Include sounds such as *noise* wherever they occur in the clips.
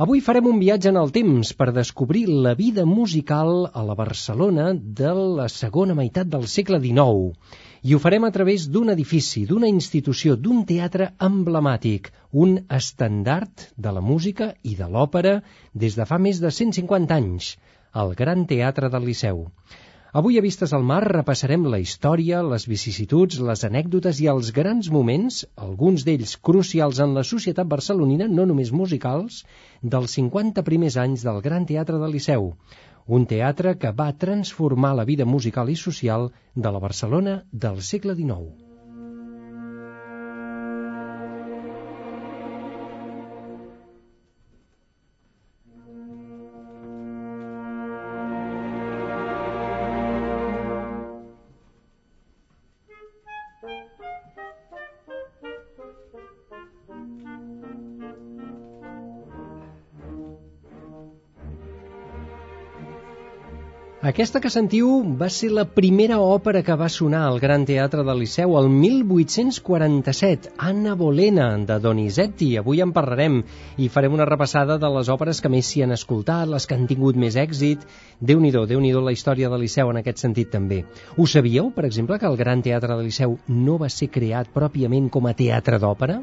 Avui farem un viatge en el temps per descobrir la vida musical a la Barcelona de la segona meitat del segle XIX. I ho farem a través d'un edifici, d'una institució, d'un teatre emblemàtic, un estandard de la música i de l'òpera des de fa més de 150 anys, el Gran Teatre del Liceu. Avui a Vistes al Mar repassarem la història, les vicissituds, les anècdotes i els grans moments, alguns d'ells crucials en la societat barcelonina, no només musicals, dels 50 primers anys del Gran Teatre del Liceu, un teatre que va transformar la vida musical i social de la Barcelona del segle XIX. Aquesta que sentiu va ser la primera òpera que va sonar al Gran Teatre del Liceu el 1847, Anna Bolena, de Donizetti. Avui en parlarem i farem una repassada de les òperes que més s'hi han escoltat, les que han tingut més èxit. Déu nhi déu la història del Liceu en aquest sentit també. Ho sabíeu, per exemple, que el Gran Teatre del Liceu no va ser creat pròpiament com a teatre d'òpera?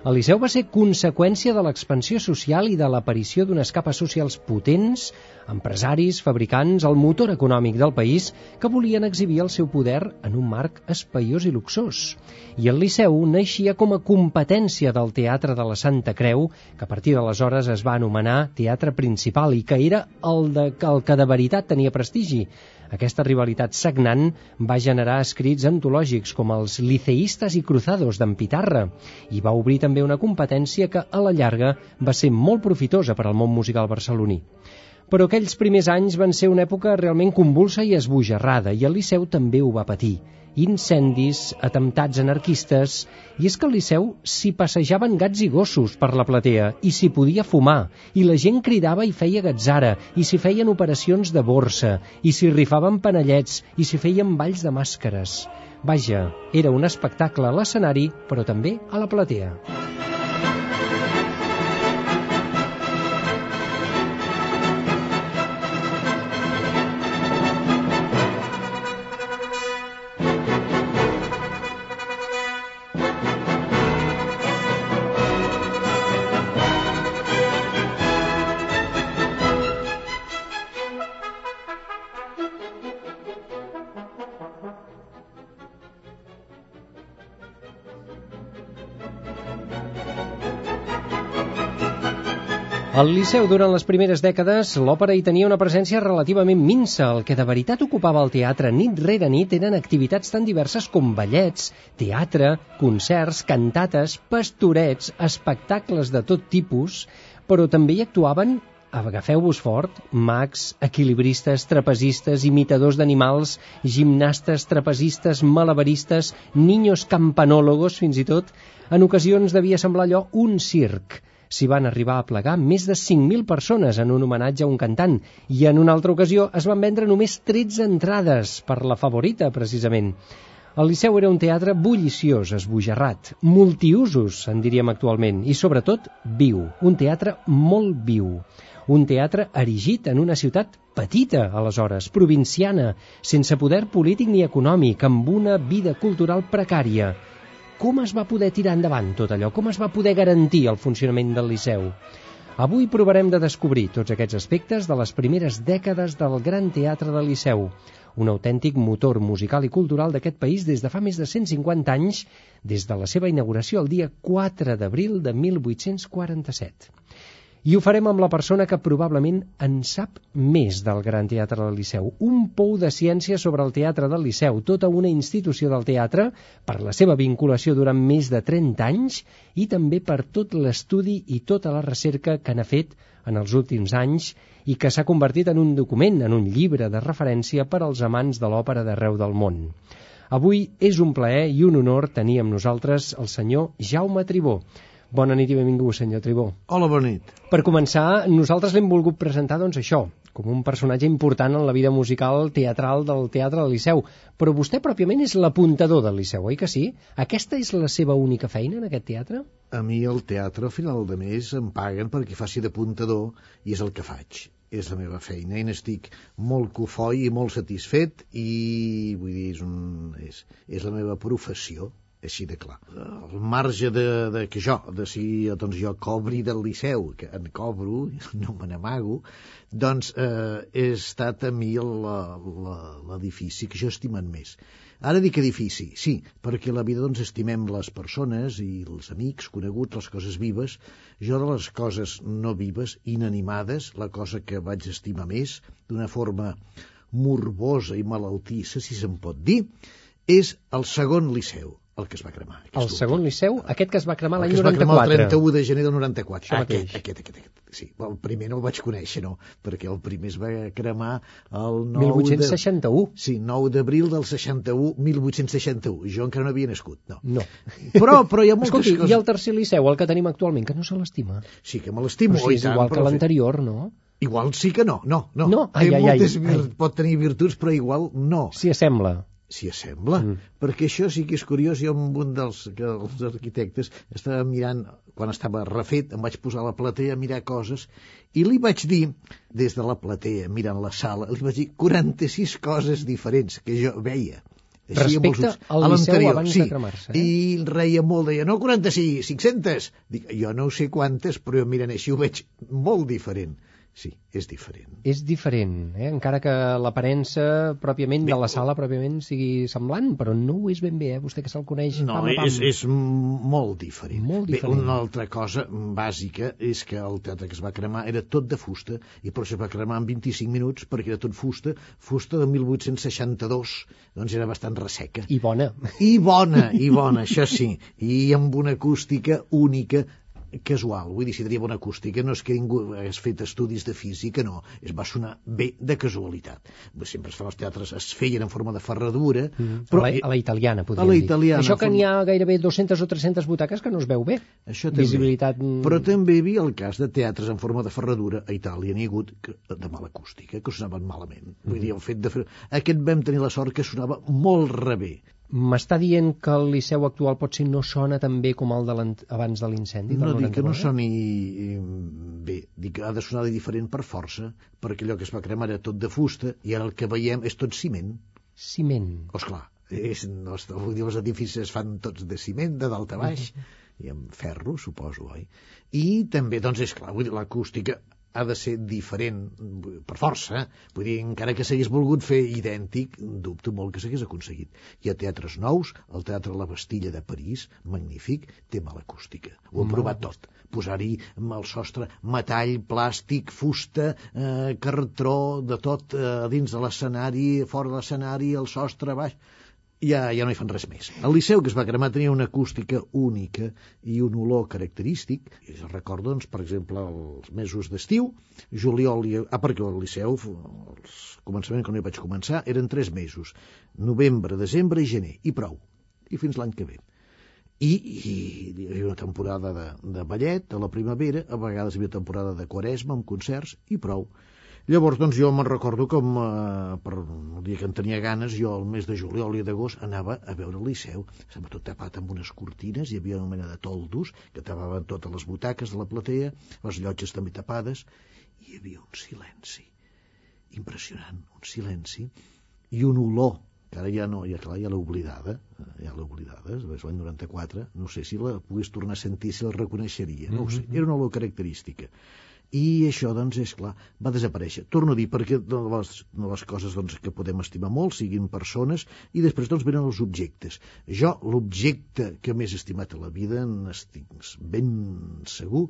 El Liceu va ser conseqüència de l'expansió social i de l'aparició d'unes capes socials potents, empresaris, fabricants, el motor econòmic del país, que volien exhibir el seu poder en un marc espaiós i luxós. I el Liceu naixia com a competència del Teatre de la Santa Creu, que a partir d'aleshores es va anomenar Teatre Principal i que era el, de, el que de veritat tenia prestigi, aquesta rivalitat sagnant va generar escrits antològics com els liceístes i cruzados d'en Pitarra i va obrir també una competència que, a la llarga, va ser molt profitosa per al món musical barceloní. Però aquells primers anys van ser una època realment convulsa i esbojarrada, i el Liceu també ho va patir incendis, atemptats anarquistes, i és que al Liceu s'hi passejaven gats i gossos per la platea, i s'hi podia fumar, i la gent cridava i feia gatzara, i s'hi feien operacions de borsa, i s'hi rifaven panellets, i s'hi feien balls de màscares. Vaja, era un espectacle a l'escenari, però també a la platea. Al Liceu, durant les primeres dècades, l'òpera hi tenia una presència relativament minsa. El que de veritat ocupava el teatre nit rere nit eren activitats tan diverses com ballets, teatre, concerts, cantates, pastorets, espectacles de tot tipus, però també hi actuaven agafeu-vos fort, mags, equilibristes, trapezistes, imitadors d'animals, gimnastes, trapezistes, malabaristes, niños campanòlogos, fins i tot, en ocasions devia semblar allò un circ s'hi van arribar a plegar més de 5.000 persones en un homenatge a un cantant i en una altra ocasió es van vendre només 13 entrades per la favorita, precisament. El Liceu era un teatre bulliciós, esbojarrat, multiusos, en diríem actualment, i sobretot viu, un teatre molt viu. Un teatre erigit en una ciutat petita, aleshores, provinciana, sense poder polític ni econòmic, amb una vida cultural precària. Com es va poder tirar endavant tot allò? Com es va poder garantir el funcionament del Liceu? Avui provarem de descobrir tots aquests aspectes de les primeres dècades del Gran Teatre del Liceu, un autèntic motor musical i cultural d'aquest país des de fa més de 150 anys, des de la seva inauguració el dia 4 d'abril de 1847. I ho farem amb la persona que probablement en sap més del Gran Teatre del Liceu. Un pou de ciència sobre el Teatre del Liceu, tota una institució del teatre, per la seva vinculació durant més de 30 anys i també per tot l'estudi i tota la recerca que n'ha fet en els últims anys i que s'ha convertit en un document, en un llibre de referència per als amants de l'òpera d'arreu del món. Avui és un plaer i un honor tenir amb nosaltres el senyor Jaume Tribó, Bona nit i benvingut, senyor Tribó. Hola, bona nit. Per començar, nosaltres l'hem volgut presentar, doncs, això, com un personatge important en la vida musical teatral del Teatre del Liceu. Però vostè pròpiament és l'apuntador del Liceu, oi que sí? Aquesta és la seva única feina en aquest teatre? A mi el teatre, al final de mes, em paguen perquè faci d'apuntador i és el que faig és la meva feina i n'estic molt cofoi i molt satisfet i vull dir, és, un, és, és la meva professió així de clar. Al marge de, de que jo, de si doncs jo cobri del Liceu, que en cobro, *laughs* no me n'amago, doncs eh, he estat a mi l'edifici que jo estimen més. Ara dic edifici, sí, perquè la vida doncs estimem les persones i els amics, coneguts, les coses vives. Jo de les coses no vives, inanimades, la cosa que vaig estimar més, d'una forma morbosa i malaltissa, si se'n pot dir, és el segon liceu el que es va cremar. El segon liceu, aquest que es va cremar l'any 94. El que es va cremar el 31 de gener del 94. Això aquest, aquest, aquest, aquest, aquest. Sí, el primer no el vaig conèixer, no, perquè el primer es va cremar el 9 1861. De... Sí, 9 d'abril del 61, 1861. Jo encara no havia nascut, no. No. Però, però hi ha moltes Escolti, coses... i el tercer liceu, el que tenim actualment, que no se l'estima? Sí, que me l'estimo. Però si és tant, igual que l'anterior, no? Igual sí que no, no, no. No? Ai, Té ai, moltes ai, ai. Pot tenir virtuts, però igual no. S'hi assembla. S'hi assembla, mm. perquè això sí que és curiós. Jo amb un dels, que els arquitectes estava mirant, quan estava refet, em vaig posar a la platea a mirar coses i li vaig dir, des de la platea, mirant la sala, li vaig dir 46 coses diferents que jo veia. Així, Respecte al Liceu abans sí. de cremar-se. Eh? I reia molt, deia, no 46, 500. Dic, jo no ho sé quantes, però mirant així ho veig molt diferent. Sí, és diferent. És diferent, eh? encara que l'aparença pròpiament de la sala pròpiament sigui semblant, però no ho és ben bé, eh? vostè que se'l coneix no, pam pam. És, és molt diferent. Molt diferent. Bé, una altra cosa bàsica és que el teatre que es va cremar era tot de fusta i per això es va cremar en 25 minuts perquè era tot fusta, fusta de 1862, doncs era bastant resseca. I bona. I bona, i bona, això sí, i amb una acústica única casual, vull dir, si tenia bona acústica, no és que ningú hagués fet estudis de física, no, es va sonar bé de casualitat. Sempre es fan els teatres, es feien en forma de ferradura, mm. però... A la, a la italiana, podríem a la italiana, dir. Això que forma... n'hi ha gairebé 200 o 300 butaques que no es veu bé. Això també. Visibilitat... Però també hi havia el cas de teatres en forma de ferradura a Itàlia, n'hi ha hagut que, de mala acústica, que sonaven malament. Mm. Vull dir, el fet de fer... Aquest vam tenir la sort que sonava molt rebé. M'està dient que el Liceu actual potser no sona tan bé com el de abans de l'incendi? No dic que no soni bé, dic que ha de sonar diferent per força, perquè allò que es va cremar era tot de fusta i ara el que veiem és tot ciment. Ciment. Oh, esclar, és, no, vull dir, els edificis es fan tots de ciment, de dalt a baix, i amb ferro, suposo, oi? I també, doncs, és clar, vull dir, l'acústica ha de ser diferent per força. Vull dir, encara que s'hagués volgut fer idèntic, dubto molt que s'hagués aconseguit. Hi ha teatres nous, el Teatre La Bastilla de París, magnífic, té mala acústica. Ho hem provat tot. Posar-hi el sostre metall, plàstic, fusta, eh, cartró, de tot eh, dins de l'escenari, fora de l'escenari, el sostre baix ja, ja no hi fan res més. El Liceu, que es va cremar, tenia una acústica única i un olor característic. I es recordo, doncs, per exemple, els mesos d'estiu, juliol i... Ah, perquè el Liceu, els començaments quan hi vaig començar, eren tres mesos. Novembre, desembre i gener. I prou. I fins l'any que ve. I, i hi havia una temporada de, de ballet a la primavera, a vegades hi havia temporada de quaresma amb concerts i prou. Llavors, doncs, jo me'n recordo com eh, per el dia que en tenia ganes, jo el mes de juliol i d'agost anava a veure el Liceu. Estava tot tapat amb unes cortines, hi havia una mena de toldos que tapaven totes les butaques de la platea, les llotges també tapades, i hi havia un silenci impressionant, un silenci i un olor que ara ja no, ja clar, ja l'he oblidada, eh, ja l'he oblidada, és l'any 94, no sé si la pogués tornar a sentir, si la reconeixeria, no ho sé, era una olor característica. I això, doncs, és clar, va desaparèixer. Torno a dir, perquè de les, de les coses doncs, que podem estimar molt siguin persones, i després doncs, venen els objectes. Jo, l'objecte que més estimat a la vida, n'estic ben segur,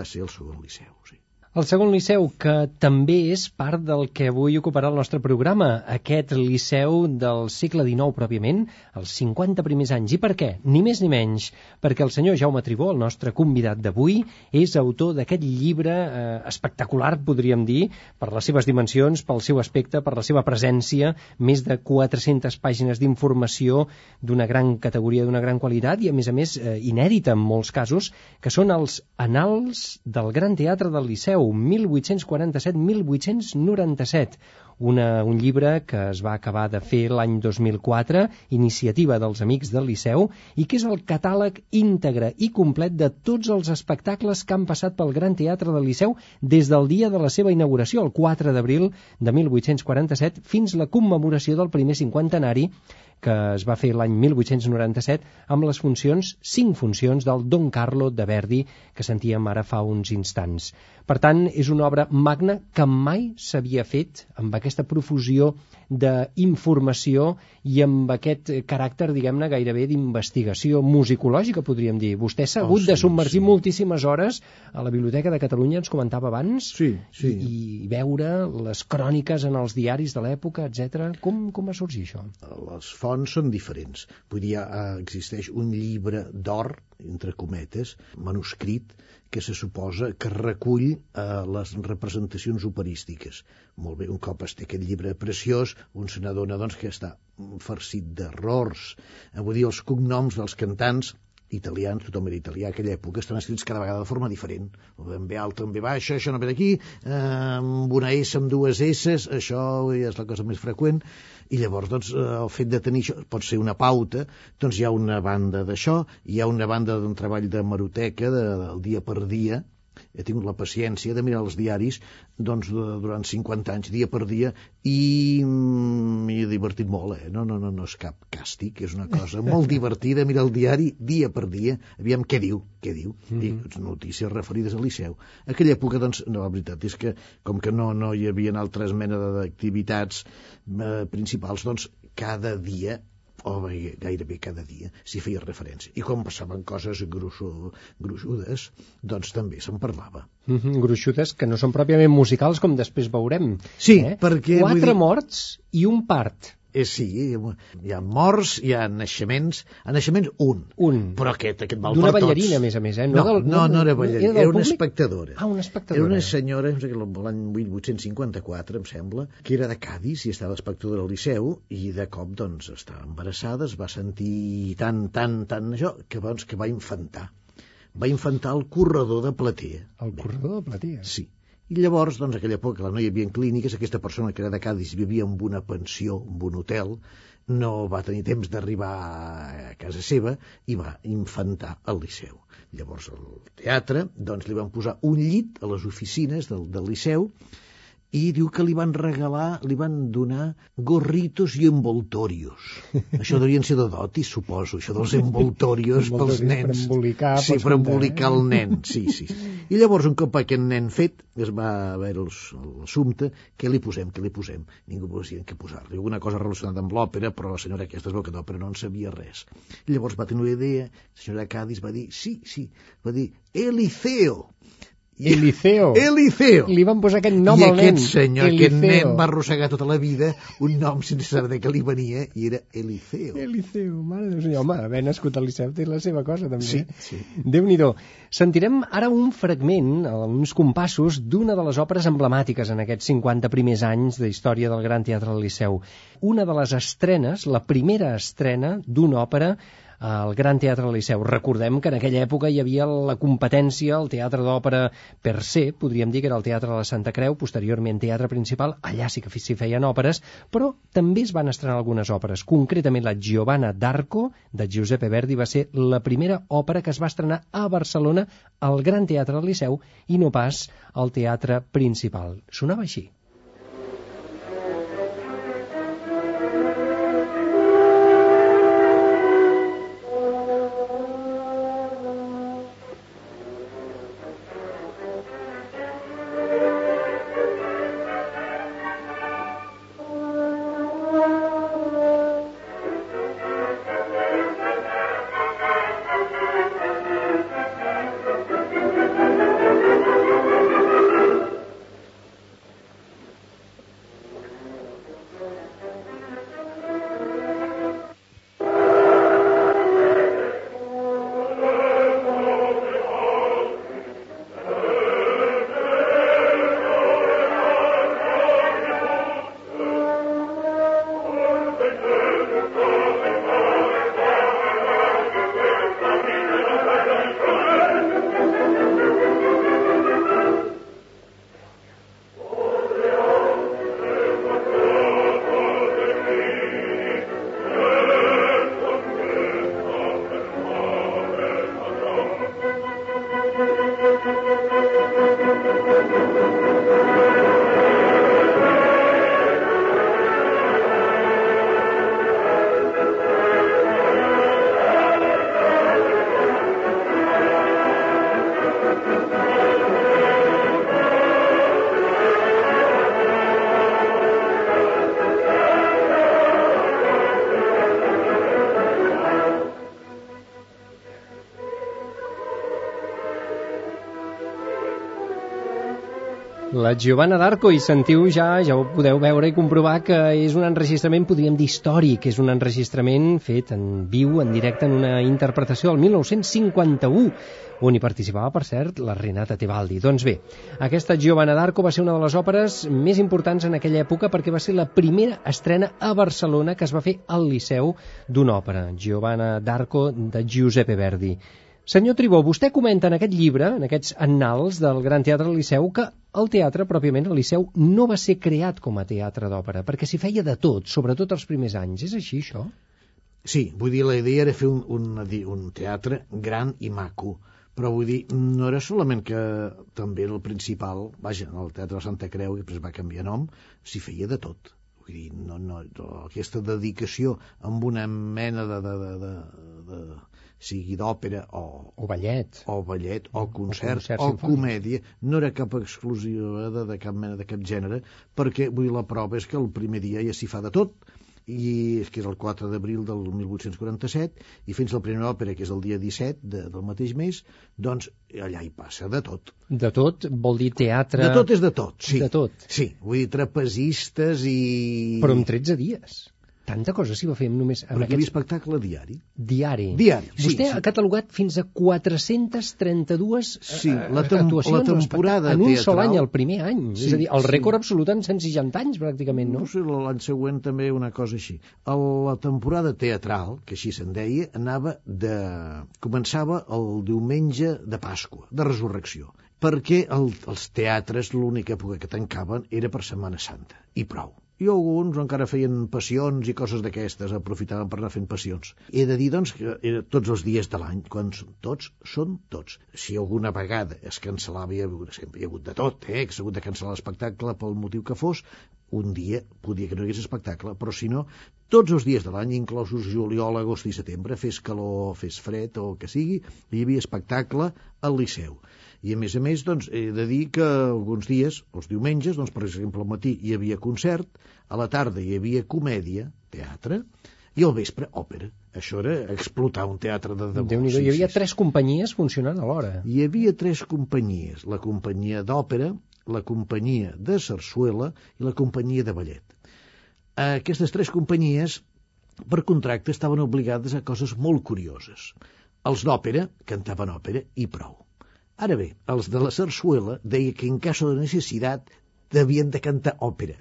va ser el segon liceu, sí. El segon liceu, que també és part del que avui ocuparà el nostre programa, aquest liceu del segle XIX pròpiament, els 50 primers anys. I per què? Ni més ni menys, perquè el senyor Jaume Tribó, el nostre convidat d'avui, és autor d'aquest llibre eh, espectacular, podríem dir, per les seves dimensions, pel seu aspecte, per la seva presència, més de 400 pàgines d'informació d'una gran categoria, d'una gran qualitat i, a més a més, eh, inèdita en molts casos, que són els anals del Gran Teatre del Liceu, 1847-1897, una, un llibre que es va acabar de fer l'any 2004, iniciativa dels Amics del Liceu, i que és el catàleg íntegre i complet de tots els espectacles que han passat pel Gran Teatre del Liceu des del dia de la seva inauguració, el 4 d'abril de 1847, fins la commemoració del primer cinquantenari que es va fer l'any 1897 amb les funcions, cinc funcions del Don Carlo de Verdi que sentíem ara fa uns instants. Per tant, és una obra magna que mai s'havia fet amb aquesta profusió d'informació i amb aquest caràcter, diguem-ne, gairebé d'investigació musicològica, podríem dir. Vostè s'ha hagut Oh, sí, de submergir sí. moltíssimes hores a la Biblioteca de Catalunya, ens comentava abans, Sí, sí. i, i veure les cròniques en els diaris de l'època, etc. Com, com va sorgir això? les fonts són diferents. Vull dir, eh, existeix un llibre d'or, entre cometes, manuscrit, que se suposa que recull eh, les representacions operístiques. Molt bé, un cop es té aquest llibre preciós, un se n'adona doncs, que està farcit d'errors. Eh, vull dir, els cognoms dels cantants italians, tothom era italià a aquella època, estan escrits cada vegada de forma diferent. En B alta, en B baixa, això no ve d'aquí, eh, amb una S, amb dues S, això ja és la cosa més freqüent, i llavors doncs, eh, el fet de tenir això pot ser una pauta, doncs hi ha una banda d'això, hi ha una banda d'un treball de maroteca, de, del dia per dia, he tingut la paciència de mirar els diaris doncs, de, durant 50 anys, dia per dia, i m'hi he divertit molt, eh? No, no, no, no és cap càstig, és una cosa *laughs* molt divertida mirar el diari dia per dia, aviam què diu, què diu, mm -hmm. notícies referides al Liceu. En aquella època, doncs, no, la veritat és que, com que no, no hi havia altres mena d'activitats eh, principals, doncs, cada dia o bé, gairebé cada dia s'hi feia referència. I quan passaven coses gruixo, gruixudes, doncs també se'n parlava. Mm -hmm, gruixudes que no són pròpiament musicals, com després veurem. Sí, eh? perquè, Quatre dir- morts i un part. Eh, sí, hi ha morts, hi ha naixements, a naixements un, Un. però aquest, aquest val D'una per tots. ballarina, a més a més, eh? No, del- no, no era ballarina, del era, una públic? espectadora. Ah, una Era espectadora. una senyora, no l'any 1854, em sembla, que era de Cádiz i estava espectadora al Liceu i de cop, doncs, estava embarassada, es va sentir tan, tan, tan això, que, doncs, que va infantar. Va infantar el corredor de platea. El corredor de platia. Sí. I llavors, doncs, aquella època, no hi havia clíniques, aquesta persona que era de Cádiz vivia en una pensió, en un hotel, no va tenir temps d'arribar a casa seva i va infantar al Liceu. Llavors, al teatre, doncs, li van posar un llit a les oficines del, del Liceu i diu que li van regalar, li van donar gorritos i envoltorios. *laughs* Això deurien ser de dotis, suposo, això dels envoltorios pels Envoltorios per nens. embolicar, sí, per embolicar el nen, sí, sí. I llavors, un cop aquest nen fet, es va veure l'assumpte, què li posem, què li posem? Ningú sabia què posar-li. Alguna cosa relacionada amb l'òpera, però la senyora aquesta es veu que d'òpera no en sabia res. I llavors va tenir una idea, la senyora Cádiz va dir, sí, sí, va dir, Eliceo. I- Eliceo. Eliceo. Li van posar aquest nom I al nen. aquest senyor, aquest Eliceo. nen va arrossegar tota la vida un nom sense saber de què li venia i era Eliceo. Eliceu, mare de Déu, senyor. Home, haver nascut al Liceu té la seva cosa, també. Sí, eh? sí. Déu-n'hi-do. Sentirem ara un fragment, uns compassos, d'una de les òperes emblemàtiques en aquests 50 primers anys de història del Gran Teatre del Liceu. Una de les estrenes, la primera estrena d'una òpera al Gran Teatre Liceu. Recordem que en aquella època hi havia la competència, el Teatre d'Òpera per se, podríem dir que era el Teatre de la Santa Creu, posteriorment Teatre Principal, allà sí que s'hi feien òperes, però també es van estrenar algunes òperes. Concretament la Giovanna d'Arco, de Giuseppe Verdi, va ser la primera òpera que es va estrenar a Barcelona al Gran Teatre Liceu i no pas al Teatre Principal. Sonava així. La Giovanna d'Arco, i sentiu ja, ja ho podeu veure i comprovar que és un enregistrament, podríem dir, històric, és un enregistrament fet en viu, en directe, en una interpretació del 1951, on hi participava, per cert, la Renata Tebaldi. Doncs bé, aquesta Giovanna d'Arco va ser una de les òperes més importants en aquella època perquè va ser la primera estrena a Barcelona que es va fer al Liceu d'una òpera, Giovanna d'Arco de Giuseppe Verdi. Senyor Tribó, vostè comenta en aquest llibre, en aquests annals del Gran Teatre del Liceu, que el teatre, pròpiament, el Liceu, no va ser creat com a teatre d'òpera, perquè s'hi feia de tot, sobretot els primers anys. És així, això? Sí, vull dir, la idea era fer un, un, un teatre gran i maco, però vull dir, no era solament que també el principal, vaja, el Teatre de Santa Creu, i després va canviar nom, s'hi feia de tot. Vull dir, no, no, aquesta dedicació amb una mena de, de, de, de, de sigui d'òpera o, o ballet. o ballet o concert o, concert o comèdia. No era cap exclusiva de, de cap mena de cap gènere perquè vull la prova és que el primer dia ja s'hi fa de tot i és que és el 4 d'abril del 1847 i fins la primera òpera que és el dia 17 de, del mateix mes doncs allà hi passa de tot. De tot? Vol dir teatre? De tot és de tot, sí, de tot. sí vull dir trapezistes i però en 13 dies tanta cosa s'hi va fer només... Amb Perquè aquest... espectacle diari. Diari. Diari, sí. Vostè sí. ha catalogat fins a 432 sí, la, tem actuacions la temporada en un teatral... sol any, el primer any. Sí, és a dir, el sí. rècord absolut en 160 anys, pràcticament, no? No sé, l'any següent també una cosa així. La temporada teatral, que així se'n deia, anava de... començava el diumenge de Pasqua, de Resurrecció perquè el, els teatres l'única època que tancaven era per Setmana Santa, i prou i alguns encara feien passions i coses d'aquestes, aprofitaven per anar fent passions. He de dir, doncs, que era tots els dies de l'any, quan són tots, són tots. Si alguna vegada es cancel·lava, hi ha, sempre hi ha hagut de tot, eh? que s'ha hagut de cancel·lar l'espectacle pel motiu que fos, un dia podia que no hi hagués espectacle, però si no, tots els dies de l'any, inclosos juliol, agost i setembre, fes calor, fes fred o que sigui, hi havia espectacle al Liceu. I a més a més, doncs, he de dir que alguns dies, els diumenges, doncs, per exemple, al matí hi havia concert, a la tarda hi havia comèdia, teatre, i al vespre òpera. Això era explotar un teatre de debò. déu sí, hi havia sí, tres companyies funcionant alhora. Hi havia tres companyies, la companyia d'òpera, la companyia de sarsuela i la companyia de ballet. Aquestes tres companyies, per contracte, estaven obligades a coses molt curioses. Els d'òpera cantaven òpera i prou. Ara bé, els de la sarsuela deia que en cas de necessitat devien de cantar òpera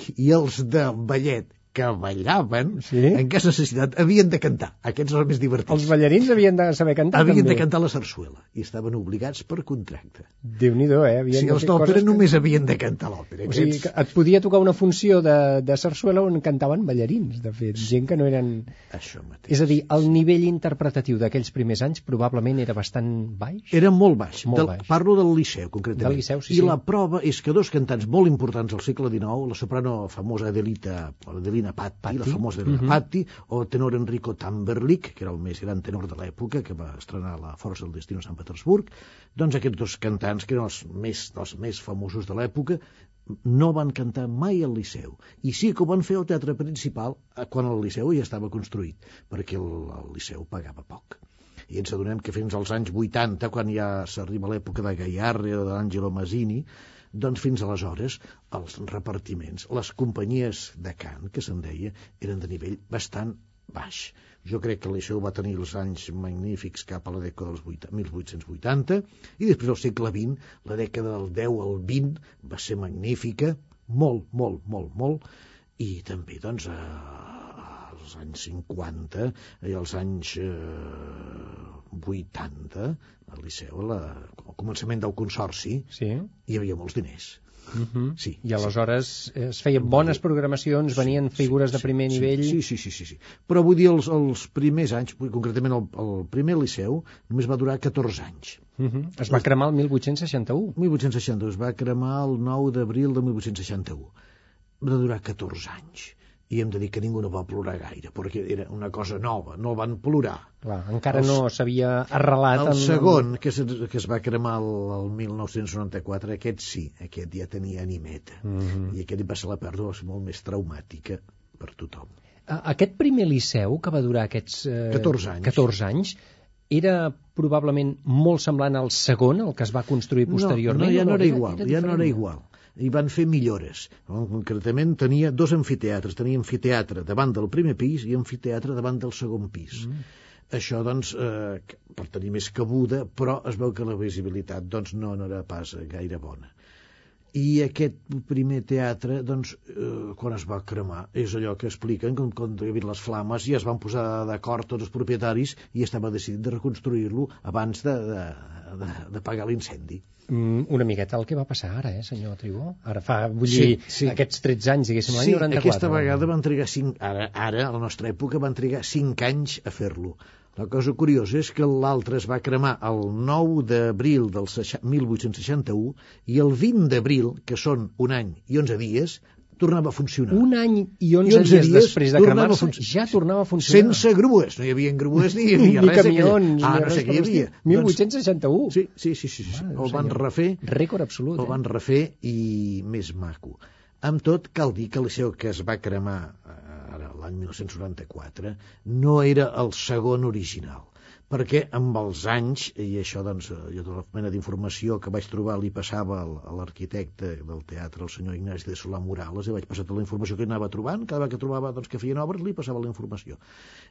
i, els de ballet que ballaven, Sí? en cas de necessitat, havien de cantar. Aquests eren els més divertits. Els ballarins havien de saber cantar, havien també. de cantar la sarsuela i estaven obligats per contracte. Déu-n'hi-do, eh? Havien Si de els d'òpera que- només havien de cantar l'òpera. O sigui, que et podia tocar una funció de, de sarsuela on cantaven ballarins, de fet, gent que no eren... Això mateix. És a dir, el nivell interpretatiu d'aquells primers anys probablement era bastant baix. Era molt baix. Molt del, baix. Parlo del Liceu, concretament. Del Liceu, sí, I sí. la prova és que dos cantants molt importants del segle XIX, la soprano famosa Adelita, Adelina Patti, Patti. la famosa Adelina Mhm. Patti, o tenor Enrico Tamberlik, que era el més gran tenor de l'època, que va estrenar la Força del Destino a Sant Petersburg, doncs aquests dos cantants, que eren els més, els més famosos de l'època, no van cantar mai al Liceu. I sí que ho van fer al Teatre Principal eh, quan el Liceu ja estava construït, perquè el, el Liceu pagava poc i ens adonem que fins als anys 80, quan ja s'arriba a l'època de Gaiarre o d'Angelo Masini, doncs fins aleshores els repartiments, les companyies de cant, que se'n deia, eren de nivell bastant baix. Jo crec que el Liceu va tenir els anys magnífics cap a la dècada dels 8, 1880 i després al segle XX, la dècada del 10 al 20 va ser magnífica, molt, molt, molt, molt, i també doncs eh, als anys 50 i als anys eh, 80 al Liceu, la, al començament del Consorci, Sí. hi havia molts diners. Uh Sí, I aleshores eh, es feien bones programacions, venien figures de primer sí, nivell... Sí, sí, sí, sí, sí. Però vull dir, els, els primers anys, concretament el, el primer Liceu, només va durar 14 anys. Uh -huh. Es va cremar el 1861. 1860 es va cremar el 9 d'abril de 1861. Va durar 14 anys. I hem de dir que ningú no va plorar gaire, perquè era una cosa nova, no van plorar. Clar, encara Els- no s'havia arrelat... El en- segon, que es, que es va cremar el, el 1994, aquest sí, aquest ja tenia animeta. Mhm. I aquest va ser la pèrdua molt més traumàtica per tothom. Aquest primer liceu, que va durar aquests... Eh, 14 anys. 14 anys, era probablement molt semblant al segon, el que es va construir posteriorment? No, no ja o no era igual, ja no era igual. I van fer millores. Concretament tenia dos amfiteatres. Tenia amfiteatre davant del primer pis i amfiteatre davant del segon pis. Mm. Això, doncs, eh, per tenir més cabuda, però es veu que la visibilitat doncs, no, no era pas gaire bona. I aquest primer teatre, doncs, eh, quan es va cremar, és allò que expliquen, com quan hi havia les flames i es van posar d'acord tots els propietaris i estava decidit de reconstruir-lo abans de, de, de, de pagar l'incendi. Mm, una miqueta el que va passar ara, eh, senyor Tribó? Ara fa, vull Sí, dir, sí. aquests 13 anys, diguéssim, l'any Sí, 94. aquesta vegada van trigar 5... Ara, ara, a la nostra època, van trigar 5 anys a fer-lo. La cosa curiosa és que l'altre es va cremar el 9 d'abril del 60 1861 i el 20 d'abril, que són un any i 11 dies, tornava a funcionar. Un any i 11, I 11 dies, dies després de cremar-se, ja tornava a funcionar. Sense grues, no hi havia grues ni hi havia *laughs* ni res. camions, aquella... Ah, ni no sé què hi havia. l'estil. 1861. Sí, sí, sí, sí, sí. Mare de el van senyor. refer Rècord absolut, el eh? van refer i més maco. Amb tot, cal dir que el liceu que es va cremar eh, l'any 1994 no era el segon original perquè amb els anys, i això doncs, jo de la mena d'informació que vaig trobar li passava a l'arquitecte del teatre, el senyor Ignasi de Solà Morales, i vaig passar tota la informació que anava trobant, cada vegada que trobava doncs, que feien obres li passava la informació.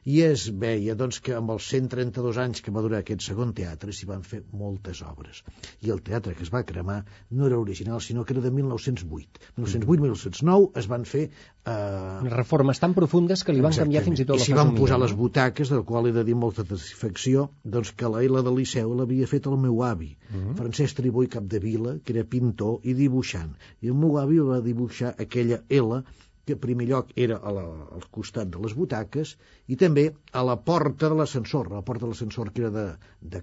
I es veia doncs, que amb els 132 anys que va durar aquest segon teatre s'hi van fer moltes obres. I el teatre que es va cremar no era original, sinó que era de 1908. 1908-1909 es van fer... Eh, Reformes tan profundes que li van canviar fins i tot I la s'hi van fesomia, posar no? les butaques, del qual he de dir molta satisfacció, doncs que la L del Liceu l'havia fet el meu avi, Mhm. Francesc Tribó i Capdevila, que era pintor i dibuixant. I el meu avi va dibuixar aquella L que en primer lloc era a la, al costat de les butaques i també a la porta de l'ascensor, a la porta de l'ascensor que era de, de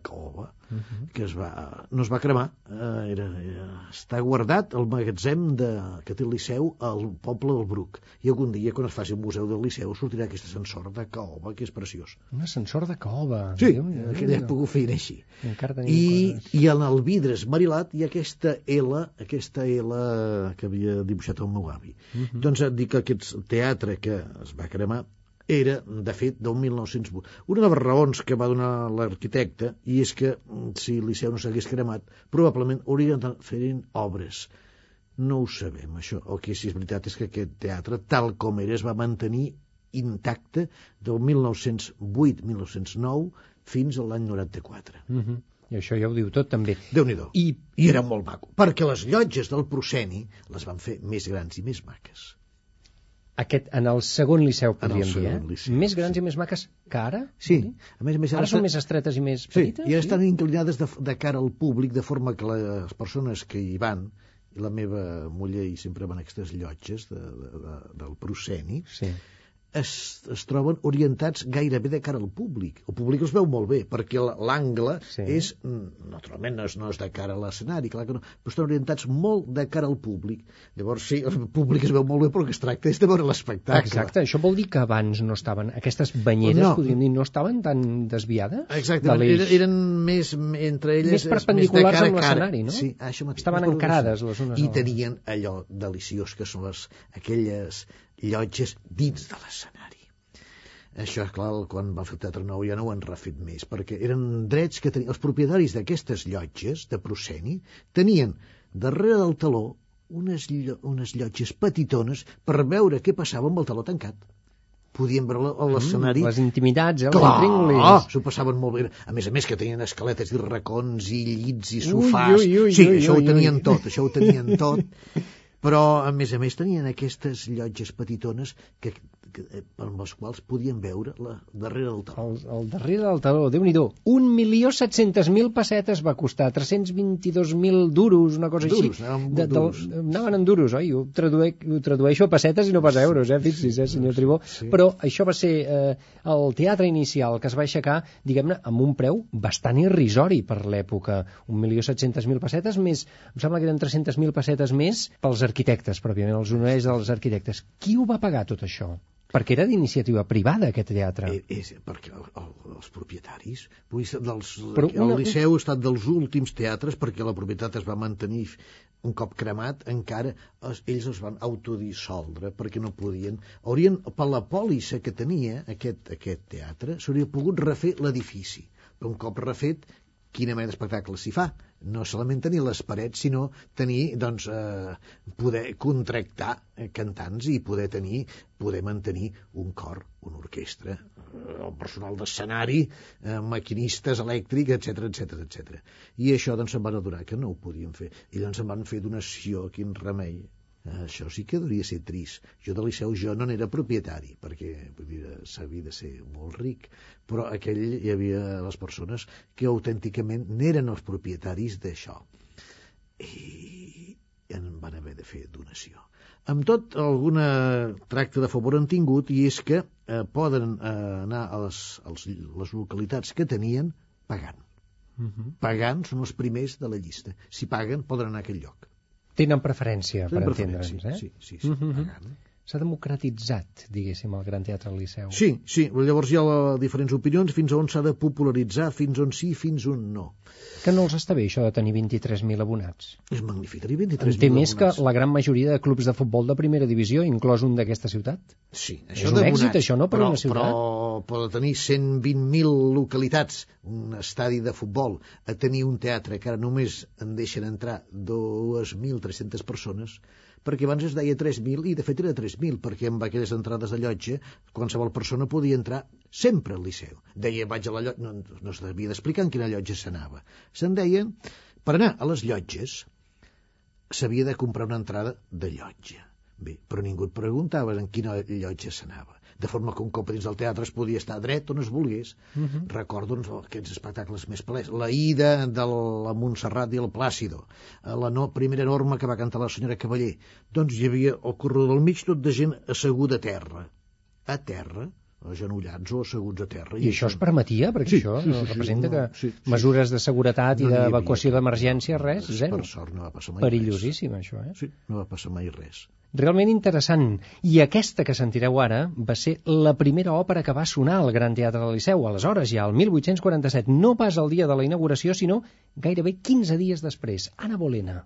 caoba, Mhm. que es va, no es va cremar, eh, era, era, està guardat al magatzem de, que té el Liceu al poble del Bruc. I algun dia, quan es faci un museu del Liceu, sortirà aquest ascensor de caoba, que és preciós. Un ascensor de caoba. Sí, Déu-n'hi-do, en aquella època ho feien així. I, coses. I en el vidre esmarilat hi ha aquesta L, aquesta L que havia dibuixat el meu avi. Mhm. Doncs et dic que aquest teatre que es va cremar era, de fet, del 1908. Una de les raons que va donar l'arquitecte, i és que mm, si Liceu no s'hagués cremat, probablement haurien de fer obres. No ho sabem, això. El que sí és veritat és que aquest teatre, tal com era, es va mantenir intacte del 1908-1909 fins a l'any 94. Mhm. I això ja ho diu tot, també. Déu-n'hi-do. I, I era molt maco, perquè les llotges del prosceni les van fer més grans i més maques. Aquest, en el segon liceu, podríem dir, eh? liceu, més grans sí. i més maques que ara? Sí, a més a més... Ara estan- són més estretes i més Sí, petites? i ara estan inclinades de, de cara al públic, de forma que les persones que hi van, i la meva muller hi sempre van a aquestes llotges de, de, de, del prosceni, Sí. Es, es troben orientats gairebé de cara al públic. El públic els veu molt bé, perquè l'angle Sí. és, mm, naturalment, no és, no és de cara a l'escenari, clar que no, però estan orientats molt de cara al públic. Llavors, sí, el públic es veu molt bé, però el que es tracta és de veure l'espectacle. Exacte, això vol dir que abans no estaven, aquestes banyeres, No. podríem dir, no estaven tan desviades? L'eix? eren, eren més entre elles Més perpendiculars de cara amb a l'escenari, no? Sí, això mateix. Estaven més encarades les unes a I tenien allò deliciós que són les, aquelles llotges dins de l'escenari. Això, és clar, quan va fer el Teatre Nou ja no ho han refet més, perquè eren drets que tenien... Els propietaris d'aquestes llotges de Prosceni tenien darrere del taló unes, llo... unes llotges petitones per veure què passava amb el taló tancat. Podien veure a l'escenari... Les intimitats, eh? Clar, intríngulis. s'ho passaven molt bé. A més a més que tenien escaletes i racons i llits i Ui, sofàs. ui, ui, sí, ui, això ui, ho tenien ui. tot, això ho tenien tot. *laughs* Però, a més a més, tenien aquestes llotges petitones que, que, eh, amb les quals podien veure la, darrere del taló. El, el darrere del taló, déu nhi 1.700.000 pessetes va costar, 322.000 duros, una cosa Duros, així. anaven De, de, duros. anaven en duros, oi? Ho, traduec, ho tradueixo a pessetes i no pas a euros, eh? Fixi's, eh, senyor Tribó. Sí. Però això va ser eh, el teatre inicial que es va aixecar, diguem-ne, amb un preu bastant irrisori per l'època. 1.700.000 pessetes més, em sembla que eren 300.000 pessetes més pels arquitectes, pròpiament, els honoraris dels arquitectes. Qui ho va pagar, tot això? Perquè era d'iniciativa privada, aquest teatre. Eh, és, perquè el, el, els propietaris vull dir, dels, Però el una- Liceu ha estat dels últims teatres perquè la propietat es va mantenir un cop cremat encara es, ells es van autodissoldre perquè no podien haurien, per la pòlissa que tenia aquest, aquest teatre s'hauria pogut refer l'edifici però un cop refet quina mena d'espectacle s'hi fa no solament tenir les parets, sinó tenir, doncs, eh, poder contractar eh, cantants i poder tenir, poder mantenir un cor, una orquestra, eh, el personal d'escenari, eh, maquinistes elèctrics, etc etc etc. I això, doncs, se'n van adonar que no ho podien fer. I llavors se'n van fer donació, quin remei. Això sí que hauria ser trist. Jo de Liceu jo no n'era propietari, perquè s'havia de ser molt ric, però aquell hi havia les persones que autènticament n'eren els propietaris d'això. I en van haver de fer donació. Amb tot, alguna tracte de favor han tingut i és que eh, poden eh, anar a les, als, les localitats que tenien pagant. Uh -huh. Pagant són els primers de la llista. Si paguen, poden anar a aquell lloc. Tenen preferència, per Tenen entendre'ns, preferència, eh? Sí, sí, sí, Mhm. pagant. S'ha democratitzat, diguéssim, el Gran Teatre del Liceu. Sí, sí, llavors hi ha la- diferents opinions fins on s'ha de popularitzar, fins on sí, fins on no. Que no els està bé, això de tenir 23.000 abonats. És magnífic, tenir 23 En té més que la gran majoria de clubs de futbol de primera divisió, inclòs un d'aquesta ciutat. Sí, És això un d'abonats, èxit, això, no, per però, una ciutat? Però pot tenir 120.000 localitats, un estadi de futbol, a tenir un teatre que ara només en deixen entrar 2.300 persones, perquè abans es deia 3.000 i de fet era 3.000, perquè amb aquelles entrades de llotja qualsevol persona podia entrar sempre al Liceu. Deia, vaig a la llotja, no, no s'havia d'explicar en quina llotja s'anava. Se'n deia, per anar a les llotges s'havia de comprar una entrada de llotja. Bé, però ningú et preguntava en quina llotja s'anava. De forma que un cop dins del teatre es podia estar dret on es volgués. Uh -huh. Recordo doncs, aquests espectacles més palès. La ida de la Montserrat i el Plàcido. Eh, La no, primera norma que va cantar la senyora Cavaller. Doncs hi havia el corredor del mig tot de gent asseguda a terra. A terra, agenollats o asseguts a terra. I això es permetia? Perquè Sí, això sí, sí, sí, representa no, que sí, sí. mesures de seguretat i No havia d'evacuació d'emergència, res, zero. Per sort no va passar mai Perillosíssim, això, eh? res. Sí, no va passar mai res. Realment interessant. I aquesta que sentireu ara va ser la primera òpera que va sonar al Gran Teatre del Liceu, aleshores ja, el 1847, no pas el dia de la inauguració, sinó gairebé 15 dies després, Anna Bolena.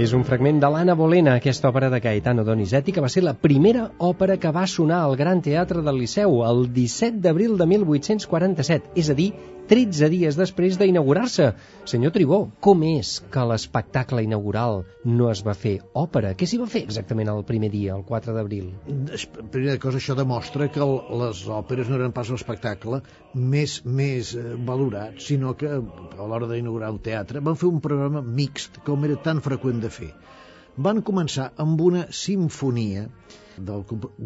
És un fragment de l'Anna Bolena, aquesta òpera de Gaetano Donizetti, que va ser la primera òpera que va sonar al Gran Teatre del Liceu el 17 d'abril de 1847, és a dir, 13 dies després d'inaugurar-se. Senyor Tribó, com és que l'espectacle inaugural no es va fer òpera? Què s'hi va fer exactament el primer dia, el 4 d'abril? Primera cosa, això demostra que les òperes no eren pas l'espectacle més, més eh, valorat, sinó que a l'hora d'inaugurar un teatre van fer un programa mixt, com era tan freqüent de fer. Van començar amb una sinfonia del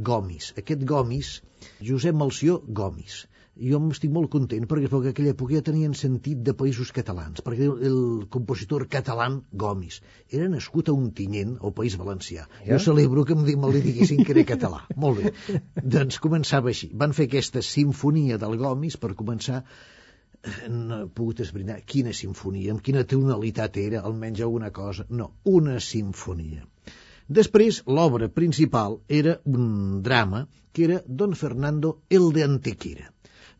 Gomis. Aquest Gomis, Josep Malció Gomis. Jo estic molt content perquè que aquella època ja tenien sentit de països catalans, perquè el, compositor català Gomis era nascut a un tinyent al País Valencià. Jo celebro que em, di- me li diguessin que era català. molt bé. Doncs començava així. Van fer aquesta sinfonia del Gomis per començar no he pogut esbrinar quina sinfonia, amb quina tonalitat era, almenys alguna cosa. No, una sinfonia. Després, l'obra principal era un drama que era Don Fernando el de Antequera.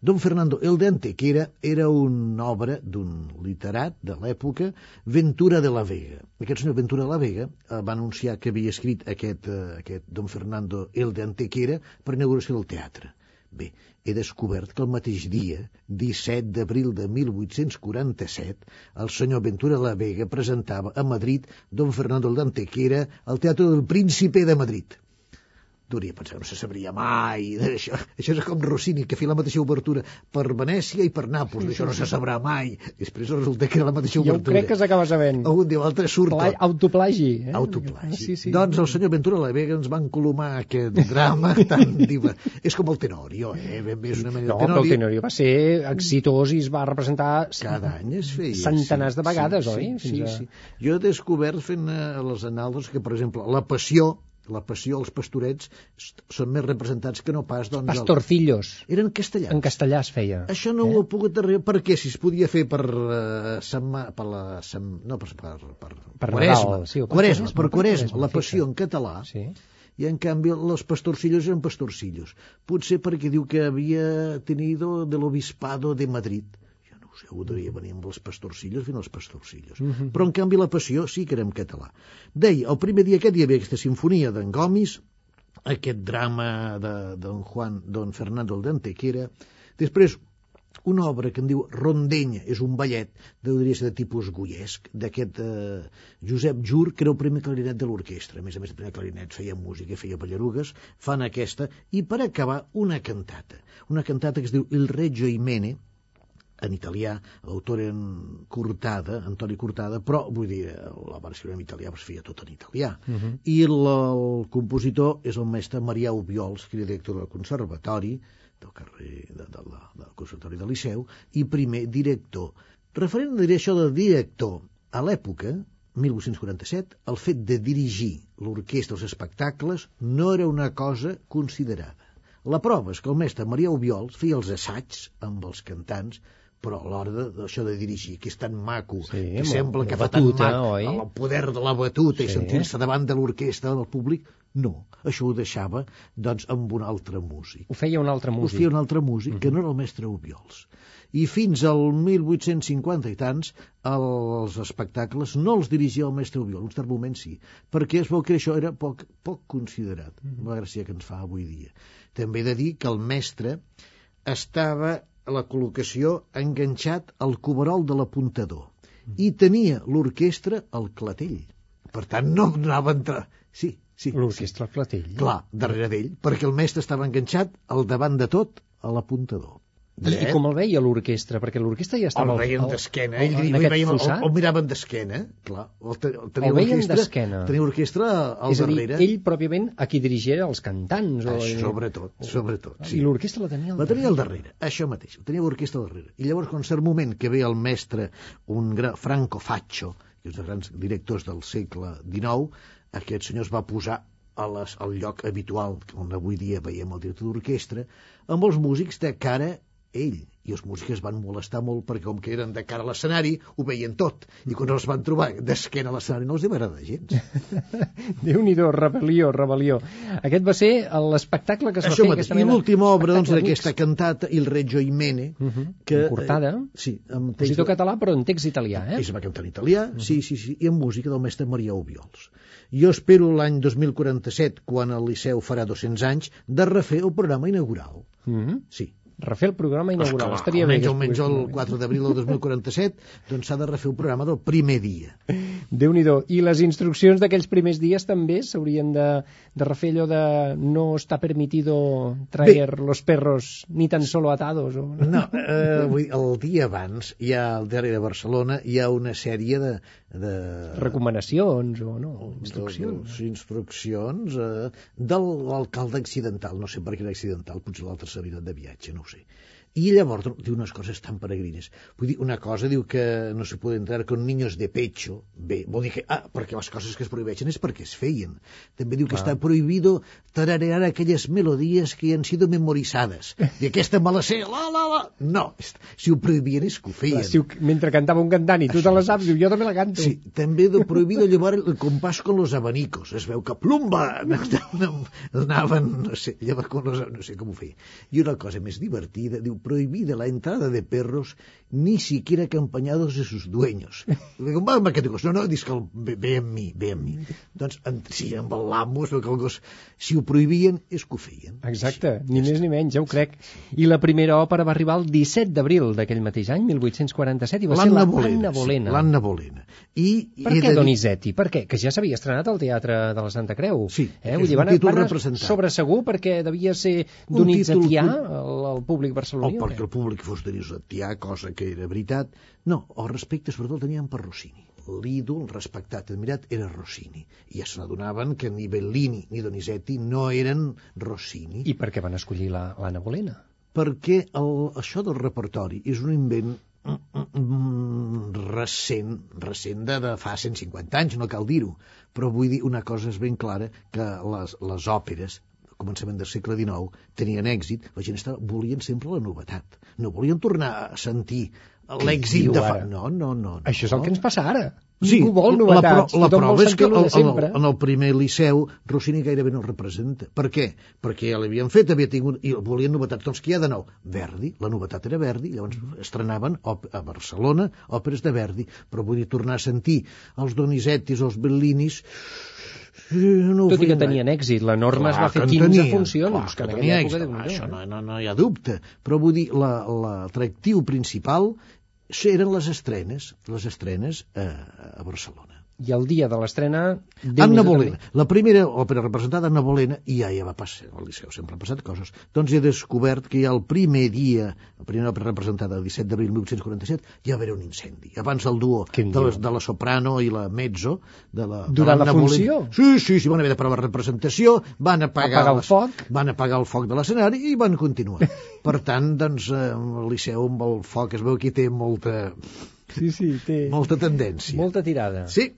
Don Fernando el de Antequera era una obra d'un literat de l'època, Ventura de la Vega. Aquest senyor Ventura de la Vega eh, va anunciar que havia escrit aquest, eh, aquest Don Fernando el de Antequera per inauguració del teatre. Bé, he descobert que el mateix dia, 17 d'abril de 1847, el senyor Ventura la Vega presentava a Madrid Don Fernando el d'Antequera al Teatre del Príncipe de Madrid. Duria pensar, no se sabria mai d'això. Això és com Rossini, que feia la mateixa obertura per Venècia i per Nàpols. D'això no se sabrà mai. Després resulta que era la mateixa Jo obertura. crec que s'acaba sabent. Algun dia o altre surt Pla autoplagi. Eh? Autoplagi. Sí, sí. Doncs el senyor Ventura la Vega ens va encolomar aquest drama *laughs* tan diva. És com el Tenorio, eh? Ben bé és una mena No, de però el Tenorio. Tenorio va ser exitós i es va representar Cada any es feia. centenars de vegades, sí, oi? Sí, Fins sí, a- sí. Jo he descobert fent eh, les anàlisis que, per exemple, la passió, la passió, els pastorets, són més representats que no pas... Doncs, el- Pastorcillos. Eren castellans. En castellà es feia. Això no eh? ho he pogut arribar, perquè si es podia fer per uh, setma, per la, sem, no, per, per, per, Per quaresma, Nadal, sí, per quaresma, per quaresma, la passió en català, Sí. i en canvi los pastorcillos eren pastorcillos. Potser perquè diu que havia tenido de l'obispado de Madrid. Jo no ho devia venir amb els pastorcillos fent els pastorcillos. Mhm. Però en canvi la passió sí que era en català. Deia, el primer dia aquest hi havia aquesta sinfonia d'en Gomis, aquest drama de don Juan, don Fernando el d'Antequera, després una obra que en diu Rondenya, és un ballet, deuria ser de tipus goiesc, d'aquest eh, Josep Jur, que era el primer clarinet de l'orquestra. A més a més, el primer clarinet feia música, feia ballarugues, fan aquesta, i per acabar, una cantata. Una cantata que es diu Il Reggio Imene, en italià, l'autor era en Cortada, Antoni Cortada, però, vull dir, la versió en italià es feia tot en italià. Uh -huh. I el, el compositor és el mestre Marià Ubiols, que era director del conservatori, del carrer de, de la, del conservatori del Liceu, i primer director. Referent a això de director, a l'època, 1847, el fet de dirigir l'orquestra als espectacles no era una cosa considerada. La prova és que el mestre Maria Ubiols feia els assaigs amb els cantants però a l'hora de- d'això de, dirigir, que és tan maco, Sí, que molt- sembla que fa tan batuta, maco, oi? el poder de la batuta i Sí. sentir-se davant de l'orquestra del públic, no, això ho deixava doncs amb un altre músic. Ho feia un altre Ho músic. feia un altre músic, que no era el mestre Ubiols. I fins al 1850 i tants, els espectacles no els dirigia el mestre Ubiols, en un cert moment sí, perquè es veu que això era poc, poc considerat, la gràcia que ens fa avui dia. També he de dir que el mestre estava a la col·locació enganxat al coberol de l'apuntador i tenia l'orquestra al clatell. Per tant, no anava a entrar... Sí, sí. L'orquestra al clatell. Clar, darrere d'ell, perquè el mestre estava enganxat al davant de tot a l'apuntador. I, I com el veia l'orquestra? Perquè l'orquestra ja estava... el veien d'esquena, al- ell, en ell, aquest veiem, el, fossat? el, miraven d'esquena, clar, el, el, tenia El veien d'esquena. Tenia orquestra al És a dir, darrere, ell pròpiament a qui dirigia els cantants. O... Ah, sobretot, sobretot, sí. I l'orquestra la tenia al La tenia al darrere, això mateix, tenia l'orquestra al darrere. I llavors, quan cert moment que ve el mestre, un gran Franco Faccio, que és dels grans directors del segle XIX, aquest senyor es va posar a les, al lloc habitual, on avui dia veiem el director d'orquestra, amb els músics de cara ell. I els músics es van molestar molt perquè com que eren de cara a l'escenari ho veien tot. I quan els van trobar d'esquena a l'escenari no els va agradar gens. *laughs* Déu-n'hi-do, rebel·lió, rebel·lió. Aquest va ser l'espectacle que es va Això fer mateix. I l'última obra doncs, era aquesta cantata Il Reggio Imene, Uh -huh. que... Encurtada. Eh, sí, amb Compositor català, però en text italià, eh? Se va cantar en italià, sí, sí, sí, i amb música del mestre Maria Obiols. Jo espero l'any 2047, quan el Liceu farà 200 anys, de refer el programa inaugural. Mm -hmm. Sí. Refer el programa inaugural. Esclar, Estaria bé. almenys, es almenys el fer. 4 d'abril del 2047 doncs s'ha de refer un programa del primer dia. Déu-n'hi-do. I les instruccions d'aquells primers dies també s'haurien de, de refer allò de no està permitido traer los perros ni tan solo atados. O... No, eh, vull dir, el dia abans, hi ha al diari de Barcelona, hi ha una sèrie de... de Recomanacions o no? Instruccions. Instruccions, instruccions eh, de l'alcalde accidental, no sé per què era accidental, potser l'altre s'havia anat de viatge, no ho sé. I llavors diu unes coses tan peregrines. Vull dir, una cosa diu que no se puede entrar con niños de pecho. Bé, vol dir que, ah, perquè les coses que es prohibeixen és perquè es feien. També diu que Clar. està prohibido tararear aquelles melodies que han sido memoritzades. I aquesta me la sé, la, la, la... No, si ho prohibien és que ho feien. Clar, si ho, mentre cantava un cantant i tu te la saps, diu, jo també la canto. Sí, també de prohibido llevar el compàs con los abanicos. Es veu que plumba! *laughs* Anaven, no sé, llevar con los... no sé com ho feia. I una cosa més divertida, diu, prohibida la entrada de perros ni siquiera acompañados de sus dueños. *laughs* Dic, va aquest gos. No, no, dius que el, ve, ve amb mi, ve amb mi. Doncs, en, sí, amb el l'amo, que el gos... Si ho prohibien, és que ho feien. Exacte, ni més ni menys, ja ho crec. I la primera òpera va arribar el 17 d'abril d'aquell mateix any, 1847, i va ser la L'Anna Bolena. Bolena. Sí, L'Anna Bolena. I, Per què de Donizetti? Per què? Que ja s'havia estrenat al Teatre de la Santa Creu. Sí, eh? Vull dir, un van, van sobre segur perquè devia ser donizetià el, el públic barceloní. Perquè què? el públic fos denisatià, cosa que era veritat. No, el respecte sobretot el tenien per Rossini. L'ídol respectat, admirat, era Rossini. I ja se n'adonaven que ni Bellini ni Donizetti no eren Rossini, I per què van escollir la- l'Anna Bolena? perquè el, això del repertori és un invent mm, mm, recent, recent de, de fa 150 anys, no cal dir-ho, però vull dir una cosa és ben clara, que les, les òperes començament del segle XIX tenien èxit, la gent estava, volien sempre la novetat, no volien tornar a sentir l'èxit de fa... No, no, no. no. Això és el que ens passa ara. Sí, Ningú vol la, novetats. pro- la Tothom vol prova és que el, el, en el primer liceu Rossini gairebé no el representa. Per què? Perquè ja l'havien fet, havia tingut, i volien novetats. Doncs què hi ha de nou? Verdi, la novetat era Verdi, llavors estrenaven a Barcelona òperes de Verdi, però vull dir, tornar a sentir els Donizettis o els Bellinis no Tot i que tenien èxit, la Norma es Clar va fer que en 15 tenia, funcions, clar que en que aquella tenia època... èxit, Déu-n'hi-do, això eh? no, no, no hi ha dubte, però vull dir, la- l'atractiu principal eren les estrenes, les estrenes a, a Barcelona. I el dia de l'estrena... Anna Bolena, també. la primera òpera representada, Anna Bolena, i ja, ja va passar, al Liceu sempre han passat coses. Doncs he descobert que ja el primer dia, la primera òpera representada, el 17 d'abril 1847, ja va haver un incendi. Abans el duo de, les, diu? de la soprano i la mezzo, de la, de Durant la l'Anna funció? Bolena. Sí, sí, sí, van haver de parar la representació, van apagar, Apagar el les- foc? van apagar el foc de l'escenari i van continuar. *laughs* per tant, doncs, eh, el Liceu amb el foc es veu que té molta, Sí, sí, té molta tendència. molta tirada. Sí,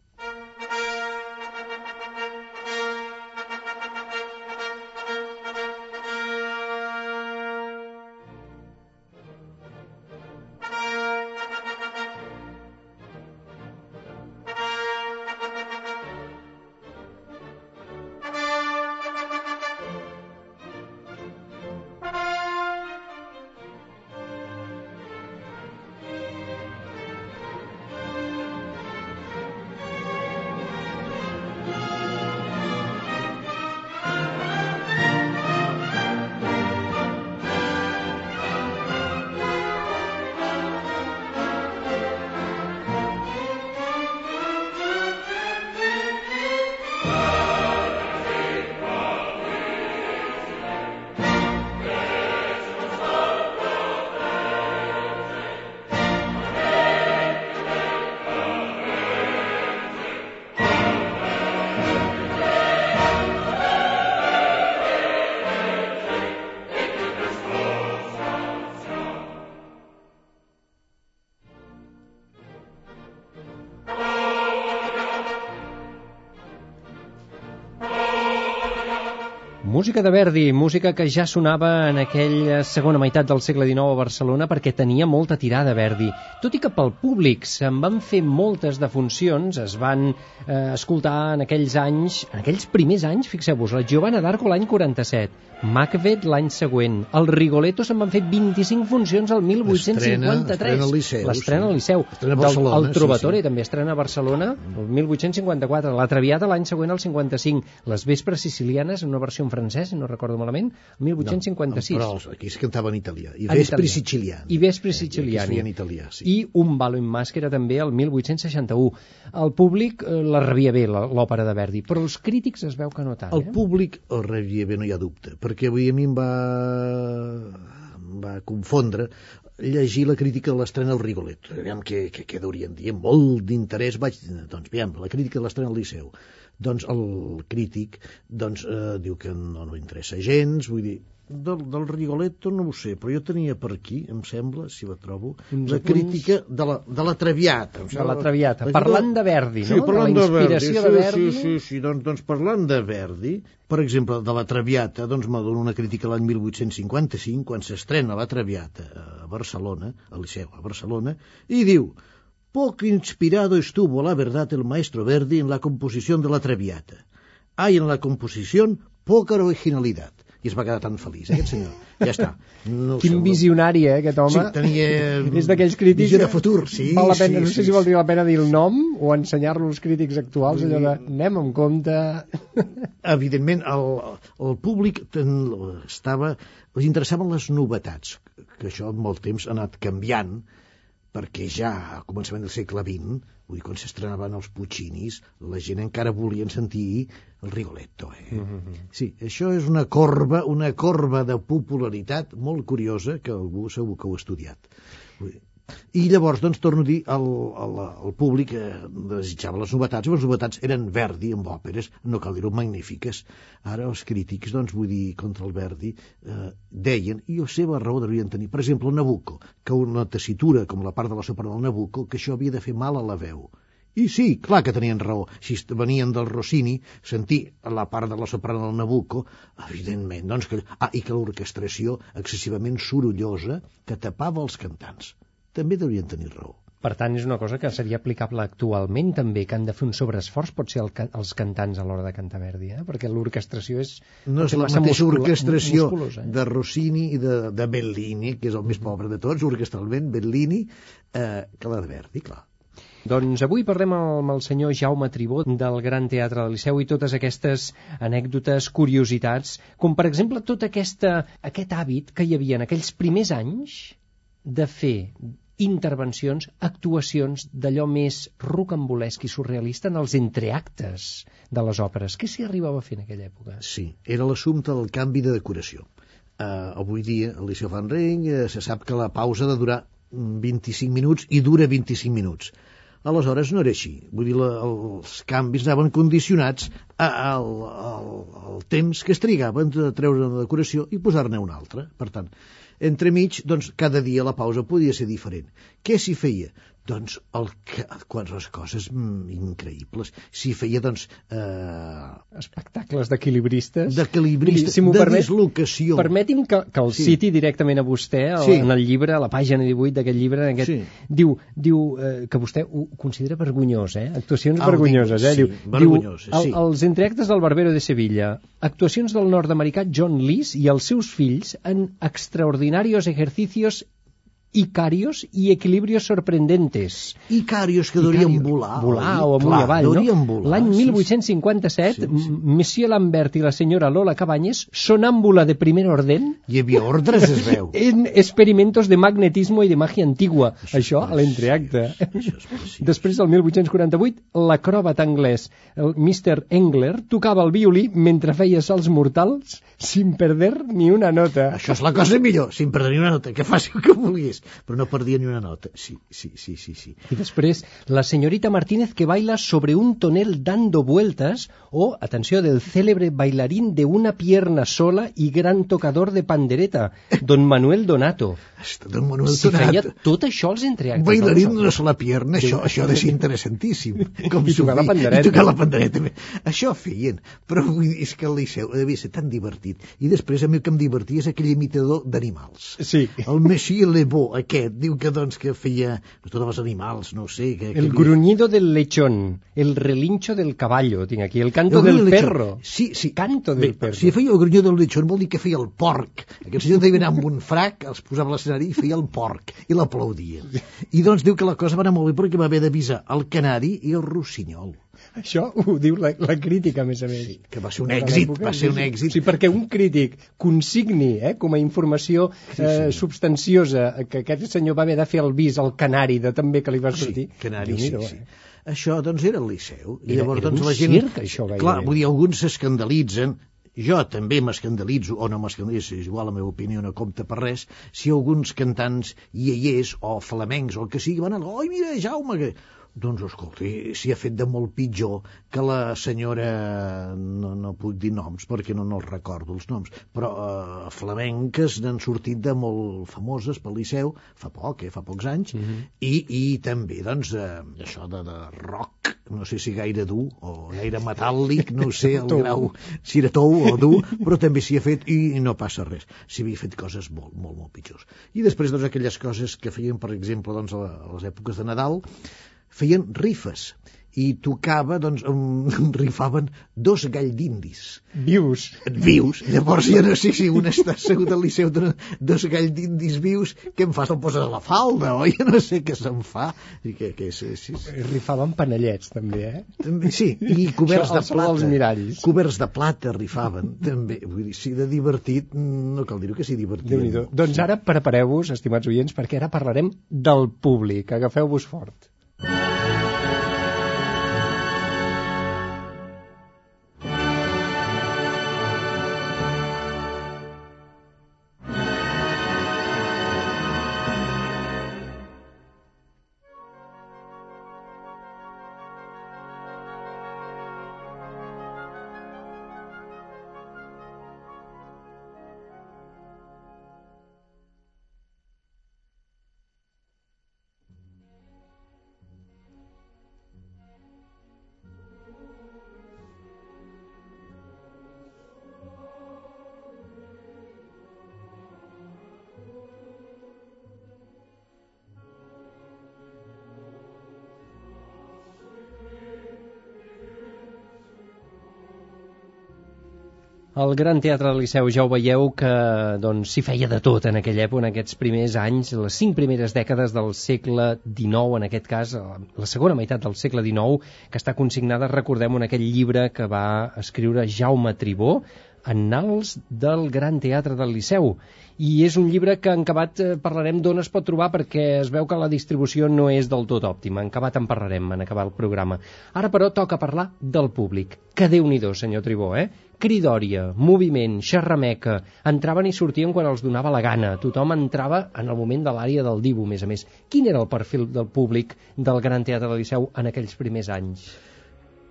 Música de Verdi, música que ja sonava en aquella segona meitat del segle XIX a Barcelona perquè tenia molta tirada Verdi. Tot i que pel públic se'n van fer moltes de funcions, es van eh, escoltar en aquells anys, en aquells primers anys, fixeu-vos, la Giovanna d'Arco l'any 47, Macbeth l'any següent, el Rigoletto se'n van fer 25 funcions al 1853. Estrena al Liceu, L'estrena sí. al Liceu. A Del- el Trovatore sí, sí. també estrena a Barcelona el 1854, la Traviata l'any següent al 55, les Vespres Sicilianes en una versió en francès, si no recordo malament, el 1856. No, però aquí es cantava en italià. I En Vespri siciliani. I Vespri Eh, i Siciliani. en italià, sí. I Un balo in màscara també el 1861. El públic eh, la rebia bé, la- l'òpera de Verdi, però els crítics es veu que no tant. El Eh? públic el rebia bé, no hi ha dubte, perquè avui a mi em va, em va confondre llegir la crítica de l'estrena al Rigoletto. Aviam què, què, què deurien dir. Molt d'interès vaig... Doncs, aviam, la crítica de l'estrena al Liceu. Doncs el crític doncs, eh, diu que no, no interessa gens, vull dir, del, del Rigoletto no ho sé, però jo tenia per aquí, em sembla, si la trobo, Uns la crítica de la, de la Traviata. De la Traviata, la- parlant de Verdi, sí, no? De parlant la de Verdi, inspiració sí, de Verdi. Sí, sí, sí, doncs, doncs parlant de Verdi, per exemple, de la Traviata, doncs me dona una crítica l'any 1855, quan s'estrena la Traviata a Barcelona, al Liceu, a Barcelona, i diu Poco inspirado estuvo, la verdad, el maestro Verdi en la composición de la Traviata. Hay en la composición poca originalidad. I es va quedar tan feliç, eh, aquest senyor. Ja està. No sé, Quin no- visionari, eh, aquest home. Sí, tenia... *laughs* És d'aquells crítics... Visió de futur, sí. Val la pena, sí, no sé sí, si sí. dir la pena dir el nom o ensenyar-lo als crítics actuals, allò de anem amb compte... *laughs* evidentment el, el públic ten, estava, els interessaven les novetats que això en molt temps ha anat canviant perquè ja a començament del segle XX vull dir, quan s'estrenaven els Puccinis la gent encara volien sentir el Rigoletto eh? sí, això és una corba una corba de popularitat molt curiosa que algú segur que ho ha estudiat Vull dir, i llavors, doncs, torno a dir, el, el, el públic eh, desitjava les novetats, i les novetats eren Verdi amb òperes, no cal dir-ho, magnífiques. Ara els crítics, doncs, vull dir, contra el Verdi, eh, deien, i la seva raó devien tenir, per exemple, el Nabucco, que una tessitura, com la part de la soprano del Nabucco, que això havia de fer mal a la veu. I sí, clar que tenien raó. Si venien del Rossini, sentir la part de la soprano del Nabucco, evidentment, doncs que... Ah, i que l'orquestració excessivament sorollosa que tapava els cantants. També deurien tenir raó. Per tant, és una cosa que seria aplicable actualment també, que han de fer un sobreesforç potser el, ca- els cantants a l'hora de cantar Verdi, eh? perquè l'orquestració és... No és la mateixa orquestració musculosa, eh? de Rossini i de, de Bellini, que és el més pobre de tots, orquestralment, Bellini, eh, que la de Verdi, clar. Doncs avui parlem amb el senyor Jaume Tribó del Gran Teatre del Liceu i totes aquestes anècdotes, curiositats, com per exemple tot aquesta, aquest hàbit que hi havia en aquells primers anys de fer intervencions, actuacions d'allò més rocambolesc i surrealista en els entreactes de les òperes. Què s'hi arribava a fer en aquella època? Sí, era l'assumpte del canvi de decoració. Uh, avui dia, al Liceu Van Ring, uh, se sap que la pausa ha de durar mm, 25 minuts i dura 25 minuts. Aleshores no era així. Vull dir, la, els canvis anaven condicionats a- al, al, al temps que es trigaven de treure una decoració i posar-ne una altra. Per tant, entremig, doncs, cada dia la pausa podia ser diferent. Què s'hi feia? Doncs el que, quantes coses mm, increïbles. S'hi feia, doncs, eh, Espectacles d'equilibristes. d'equilibrista, Si de permet, dislocació. Permeti'm que, que el Sí. citi directament a vostè el, Sí. en el llibre, a la pàgina 18 d'aquest llibre, en aquest, Sí. diu, diu eh, que vostè ho considera vergonyós, eh? Actuacions Ah, ho dic, vergonyoses, eh? sí, diu, vergonyoses, diu, sí. el, els entreactes del Barbero de Sevilla, actuacions del nord-americà John Lees i els seus fills en extraordinarios ejercicios icarios i equilibrios sorprendentes. Icarios que deurien Icarios. volar. Volar oi? o amunt i avall, deurien no? volar. L'any sí, sí. 1857, Sí, sí. Monsieur Lambert i la senyora Lola Cabanyes, sonàmbula de primer orden, Hi havia ordres, es veu. *laughs* en experimentos de magnetismo i de magia antigua. Això Això, a l'entreacte. Després del 1848, l'acròbat anglès, el Mr. Engler, tocava el violí mentre feia salts mortals sin perder ni una nota. Això és la cosa millor, sin perdre ni una nota, que faci el que vulguis. Però no perdia ni una nota. Sí, sí, sí, sí, sí. Y después, la señorita Martínez que baila sobre un tonel dando vueltas, o, atenció, del célebre bailarín de una pierna sola y gran tocador de pandereta, don Manuel Donato. Don Manuel Si feia Donat, tot això als entreactes. bailarín d'una sola pierna, això, això ha de ser interessantíssim. Com *laughs* I tocar la pandereta. I tocar la pandereta. Això feien, però vull dir, és que el Liceu devia ser tan divertit. I després a mi el que em divertia és aquell imitador d'animals. Sí. El Monsieur Lebó, aquest, diu que doncs que feia tots els animals, no sé... Que, que El gruñido del lechón, el relincho del caballo, tinc aquí, el canto El del gruñido del perro. Sí, sí. Canto del Bé, perro. Si feia el grunyó del lechón vol dir que feia el porc. Aquest senyor devia anar amb un frac, els posava a l'escenari i feia el porc. I l'aplaudia. I doncs diu que la cosa va anar molt bé perquè va haver d'avisar el canari i el rossinyol. Això ho diu la, la crítica, a més a més. Sí, que va ser un èxit, va ser un sí, sí. èxit. Sí, perquè un crític consigni eh, com a informació eh, substanciosa que aquest senyor va haver de fer el vis al canari de també que li va sortir. Sí, canari, sí, sí. eh? Això, doncs, era el Liceu. I Era- llavors, era doncs, la gent... circ, això, gairebé. Clar, vull dir, alguns s'escandalitzen, jo també m'escandalitzo, o no m'escandalitzo, és igual la meva opinió, no compta per res, si alguns cantants iaiers o flamencs o el que sigui van a... Oi, mira, Jaume, que... Doncs, escolti, s'hi ha fet de molt pitjor que la senyora... No, no puc dir noms perquè no, no els recordo els noms, però eh, flamenques n'han sortit de molt famoses pel Liceu, fa poc, eh, fa pocs anys, i, i també, doncs, eh, això de, de rock, no sé si gaire dur o gaire metàl·lic, no sé el grau, si era tou o dur, però també s'hi ha fet i, i no passa res. S'hi havia fet coses molt, molt, molt pitjors. I després, doncs, aquelles coses que feien, per exemple, doncs, a les èpoques de Nadal, feien rifes i tocava, doncs, um, *laughs* rifaven dos gall d'indis Vius. vius. Llavors ja no sé si un està assegut al liceu de dos gall d'indis vius, què em fas? Te'l poses a la falda, oi? No sé què se'n fa. I que, que és, és, és... Rifaven panellets, també, eh? També, sí, i coberts de plata. dels Miralls. Coberts de plata rifaven, també. Vull dir, si de divertit, no cal dir-ho que sí divertit. déu nhi Doncs ara prepareu-vos, estimats oients, perquè ara parlarem del públic. Agafeu-vos fort. Al Gran Teatre del Liceu ja ho veieu que doncs, s'hi feia de tot en aquella època, en aquests primers anys, les cinc primeres dècades del segle XIX, en aquest cas, la segona meitat del segle XIX, que està consignada, recordem, en aquell llibre que va escriure Jaume Tribó, Annals del Gran Teatre del Liceu. I és un llibre que en acabat eh, parlarem d'on es pot trobar perquè es veu que la distribució no és del tot òptima. En acabat en parlarem, en acabar el programa. Ara, però, toca parlar del públic. Que déu nhi senyor Tribó, eh? Cridòria, moviment, xerrameca, entraven i sortien quan els donava la gana. Tothom entrava en el moment de l'àrea del a més a més. Quin era el perfil del públic del Gran Teatre del Liceu en aquells primers anys?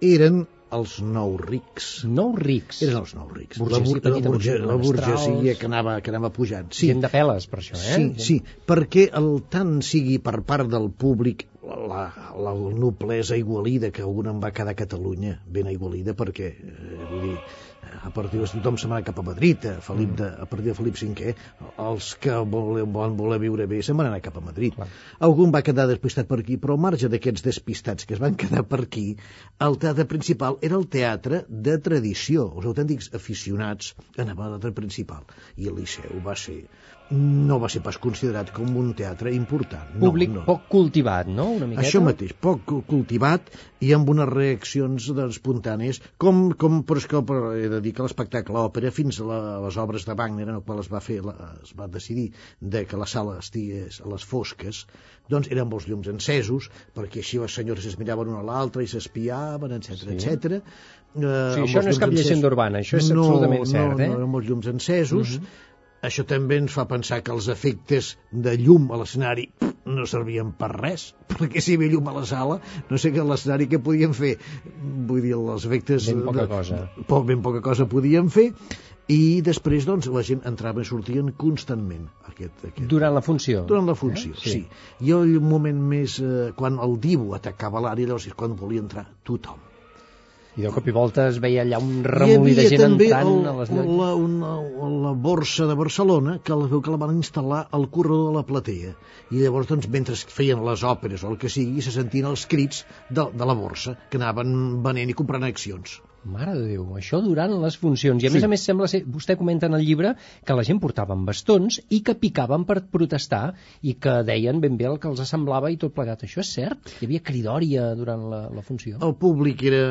Eren els nou rics. Nou rics. Eren els nous rics. Burgesia la, bur- la, burge, la burgesia que anava, que anava pujant. Sí, Gent de peles, per això, eh? Sí, sí, perquè el tant sigui per part del públic la, la noblesa igualida que algun en va quedar a Catalunya ben aigualida perquè eh, vull dir, a partir de tothom se'n va cap a Madrid a, Felip de, a partir de Felip V els que volen, volen voler viure bé se'n van anar cap a Madrid Clar. algun va quedar despistat per aquí però al marge d'aquests despistats que es van quedar per aquí el teatre principal era el teatre de tradició els autèntics aficionats anaven al teatre principal i el Liceu va ser no va ser pas considerat com un teatre important. No, Públic no. poc cultivat, no? Una miqueta? Això mateix, poc cu- cultivat i amb unes reaccions espontànies, com, com però és que he de dir que l'espectacle òpera fins a, la, a les obres de Wagner en el qual es va fer, la, es va decidir de que la sala estigués a les fosques, doncs eren molts llums encesos, perquè així les senyores es miraven una a l'altra i s'espiaven, etc Sí. etc. Eh, Sí, això no és cap llegenda urbana, això és no, absolutament no, cert, eh? No, eren molts llums encesos, això també ens fa pensar que els efectes de llum a l'escenari no servien per res, perquè si hi havia llum a la sala, no sé què l'escenari que podien fer. Vull dir, els efectes... Ben poca de, cosa. Poc, ben poca cosa podien fer, i després, doncs, la gent entrava i sortien constantment. Aquest, aquest. Durant la funció. Durant la funció, Eh? sí. sí. I el moment més... Eh, quan el divo atacava l'àrea, llavors és quan volia entrar tothom. I de cop i volta es veia allà un remolí de gent entrant el, a les noies. la, una, la borsa de Barcelona que la, que la van instal·lar al corredor de la platea i llavors doncs, mentre feien les òperes o el que sigui se sentien els crits de, de la borsa que anaven venent i comprant accions Mare de Déu, això durant les funcions. I a Sí. més a més sembla ser, vostè comenta en el llibre que la gent portaven bastons i que picaven per protestar i que deien ben bé el que els semblava i tot plegat. Això és cert? Hi havia cridòria durant la, la funció? el públic era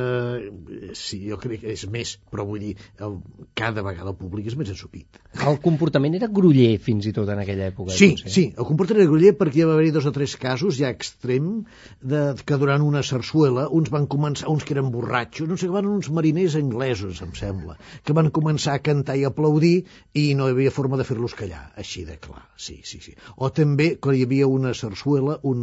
sí, jo crec que és més però vull dir, el, cada vegada el públic és més ensupit El comportament era gruller fins i tot en aquella època. Sí, potser. sí, el comportament era gruller perquè hi va haver dos o tres casos ja extrem de, que durant una sarsuela uns van començar, uns que eren borratxos, no sé, van uns mariners anglesos, em sembla, que van començar a cantar i aplaudir i no hi havia forma de fer-los callar, així de clar, sí, sí, sí. O també, quan hi havia una sarsuela, un,